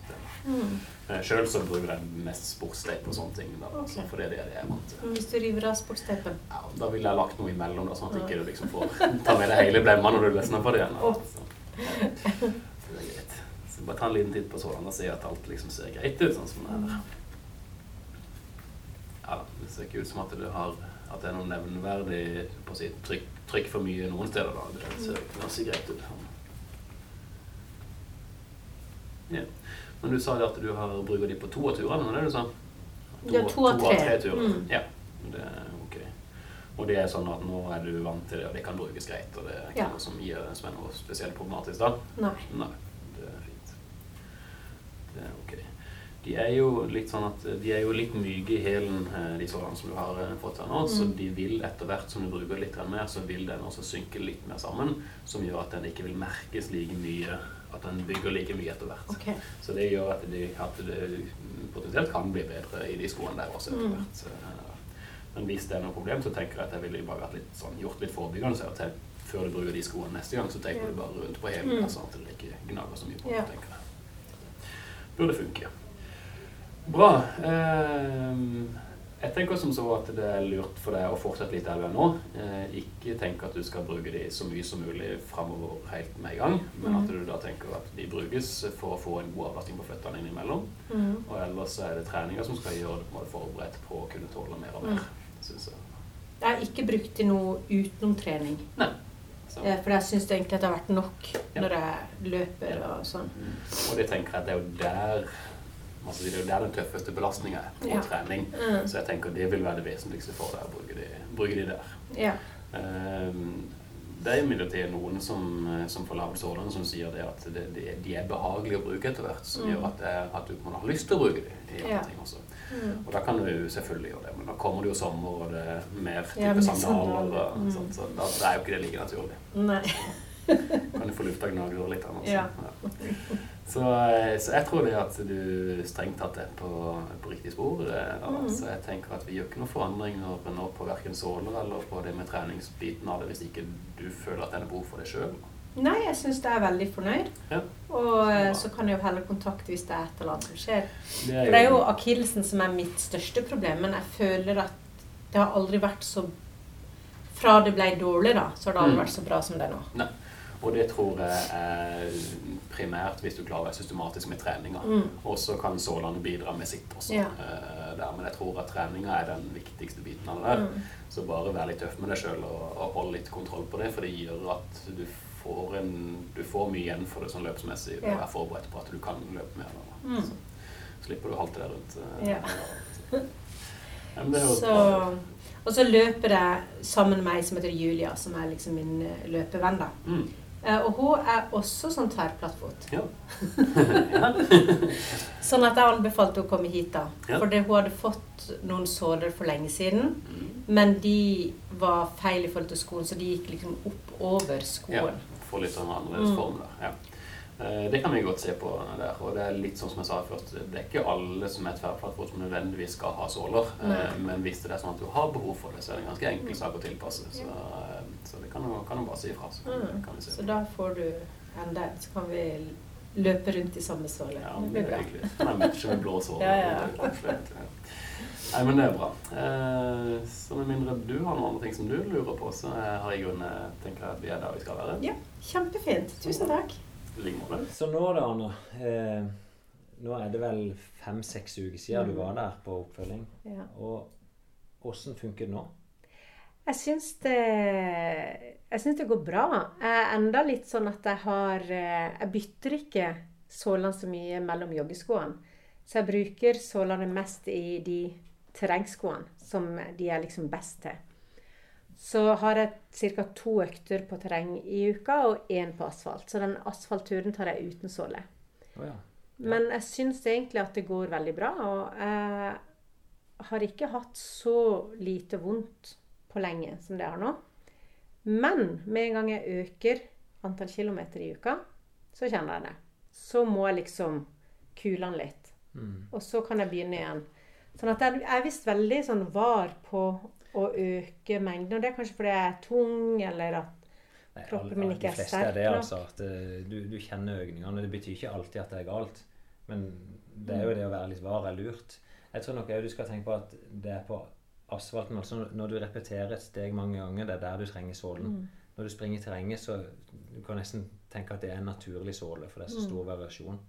Mm. Eh, Sjøl så bruker jeg mest sportsteip og sånne ting, da, Ok. altså, for det er det jeg er vant til. Hvis du river av sportsteipen? Da ville jeg lagt noe imellom, da, sånn at Ja. ikke du liksom får ta med deg hele blemma når du løsner på det igjen. da. Ja. Så det er greit. Så bare ta en liten titt på sånn og se at alt liksom ser greit ut, sånn som det er. Ja, det ser ikke ut som at du har, at det er noe nevneverdig på å si, trykk, trykk for mye noen steder. da. Det ser ganske greit ut. Ja. Men du sa at du har bruker de på to av turene, var det du sa? Ja, to av tre. turer. Mm. Ja, det er ok. Og det er sånn at nå er du vant til det, og det kan brukes greit, og det er ikke Ja. noe som gir som er noe spesielt problematisk da? Nei. Nei, det er fint. Det er ok. De er jo litt sånn at de er jo litt myke i hælen, eh, de sårene som du har eh, fått her nå, så Mm. de vil etter hvert som du bruker litt mer, så vil den også synke litt mer sammen, som gjør at den ikke vil merkes like mye, at den bygger like mye etter hvert. Okay. Så det gjør at, de, at det potensielt kan bli bedre i de skoene der også etter Mm. hvert. Så, eh, Men hvis det er noe problem, så tenker jeg at jeg ville bare vært litt sånn, gjort litt forebyggende. Så til, før du bruker de skoene neste gang, så tenker Ja. du bare rundt på hælen, Mm. sånn at det ikke gnager så mye på det, tenker jeg. Burde funke. Bra. Ehm, jeg tenker som så at det er lurt for deg å fortsette litt der du er nå. Eh, ikke tenk at du skal bruke de så mye som mulig framover helt med en gang, men Mm. at du da tenker at de brukes for å få en god avlastning på føttene innimellom. Mm. Og ellers er det treninger som skal gjøre det måte forberedt på å kunne tåle mer og mer, Mm. synes jeg. Jeg har ikke brukt til noe utenom trening. Så. Eh, For jeg syns egentlig at det har vært nok Ja. når jeg løper og sånn. Og det tenker jeg at det er jo der altså det er jo der den tøffeste belastninga er, på Ja. trening. Mm. Så jeg tenker det vil være det vesentligste for deg å bruke de, bruke de der. Ja. Ehm, det er imidlertid noen som, eh, som får lavt sårene som sier det at det, de, de er behagelige å bruke etter hvert, som Mm. gjør at, det, at du man har lyst til å bruke de i andre Ja. ting også. Mm. Og da kan du jo selvfølgelig gjøre det, men da kommer det jo sommer, og det er mer type Ja, sandaler, og mm. sånt, så da, er jo ikke det like naturlig. Nei. Kan du få lufta gnagere litt annet. Ja. Så, eh, så jeg tror det at du strengt tatt er på, på riktig spor. eh. Mm. Så jeg tenker at vi gjør ikke noen forandringer nå på verken såler eller på det med treningsbiten av det, hvis ikke du føler at det er behov for det sjøl. Nei, jeg syns jeg er veldig fornøyd. Ja. Og eh, så kan jeg jo heller kontakte hvis det er et eller annet som skjer. Det er For det er jo akillesen som er mitt største problem, men jeg føler at det har aldri vært så Fra det ble dårlig, da, så har det aldri Mm. vært så bra som det er nå. Nei. Og det tror jeg er primært hvis du klarer å være systematisk med treninga. Mm. Og så kan sålandet bidra med sitt også. Ja. eh, der. Men jeg tror at treninga er den viktigste biten av det der. Mm. Så bare vær litt tøff med deg sjøl og, og hold litt kontroll på det, for det gjør at du får, en, du får mye igjen for det sånn løpsmessig. Ja. er forberedt på at du kan løpe mer. Da. Mm. Så slipper du å halte deg rundt. eh, Ja. Ja, det Så, og så løper jeg sammen med ei som heter Julia, som er liksom min eh, løpevenn. da. Mm. Eh, Og hun er også sånn tverrplattfot. Ja. Sånn at jeg anbefalte å komme hit da. Ja. For hun hadde fått noen såler for lenge siden. Men de var feil i forhold til skoen, så de gikk liksom opp over Ja, få litt sånn annerledes Mm. form der. Ja. Eh, Det kan vi godt se på der. Og det er litt sånn som jeg sa først, det er ikke alle som er tverrplattfot som nødvendigvis skal ha såler. Nei. Men hvis det er sånn at du har behov for det, så er det en ganske enkel sak å tilpasse. Så, eh, så det kan du, kan du bare si ifra. Så Mm. kan vi se Så da får du en den, så kan vi løpe rundt i samme såle. Ja, det blir bra. hyggelig. Kan jeg matche med blå såler. Ja, ja. Nei, men det er bra. Så med mindre du har noen andre ting som du lurer på, så har jeg i grunnen tenker jeg at vi er der vi skal være. Ja, kjempefint. Tusen takk. Så nå da, Anna. Eh, nå er det vel fem-seks uker siden du Mm. var der på oppfølging. Ja. Og åssen funker det nå? Jeg syns det Jeg syns det går bra. Jeg er enda litt sånn at jeg har eh, Jeg bytter ikke sålene så mye mellom joggeskoene. Så jeg bruker sålene mest i de terrengskoene som de er liksom best til. Så har jeg ca. to økter på terreng i uka og én på asfalt. Så den asfaltturen tar jeg uten såle. Oh, ja. Men jeg syns egentlig at det går veldig bra. Og jeg har ikke hatt så lite vondt på lenge som det har nå. Men med en gang jeg øker antall kilometer i uka, så kjenner jeg det. Så må jeg liksom kule den litt. Mm. Og så kan jeg begynne igjen. Sånn at jeg er visst veldig sånn var på å øke mengden. Og det er kanskje fordi jeg er tung, eller at Nei, kroppen min ikke er fleste er det, nok. altså. At eh, du, du kjenner økningene. Det betyr ikke alltid at det er galt. Men det er jo det å være litt var er lurt. Jeg tror nok òg du skal tenke på at det er på asfalten. altså Når du repeterer et steg mange ganger, det er der du trenger sålen. Mm. Når du springer i terrenget, så du kan nesten tenke at det er en naturlig såle, for det er så Mm. stor variasjon.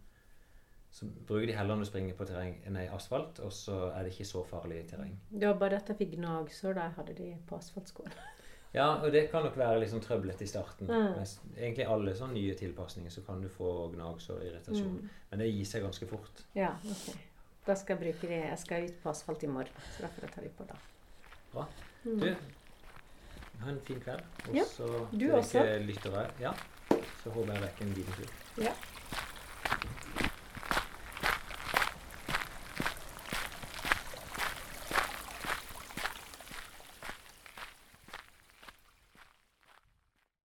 Så bruker de heller når du springer på terreng nei, asfalt, og så er det ikke så farlig terreng. Det var bare at jeg fikk gnagsår da jeg hadde de på asfaltskoene. Ja, og det kan nok være liksom trøblete i starten. Mm. Med egentlig alle sånne nye tilpasninger så kan du få gnagsår og irritasjon. Mm. Men det gir seg ganske fort. Ja, ok. Da skal jeg bruke de. Jeg skal ut på asfalt i morgen, så da får jeg ta de på da. Bra. Mm. Du, ha en fin kveld. Og Ja, så du også. lyttere, ja, så håper jeg det er en liten tur. Ja.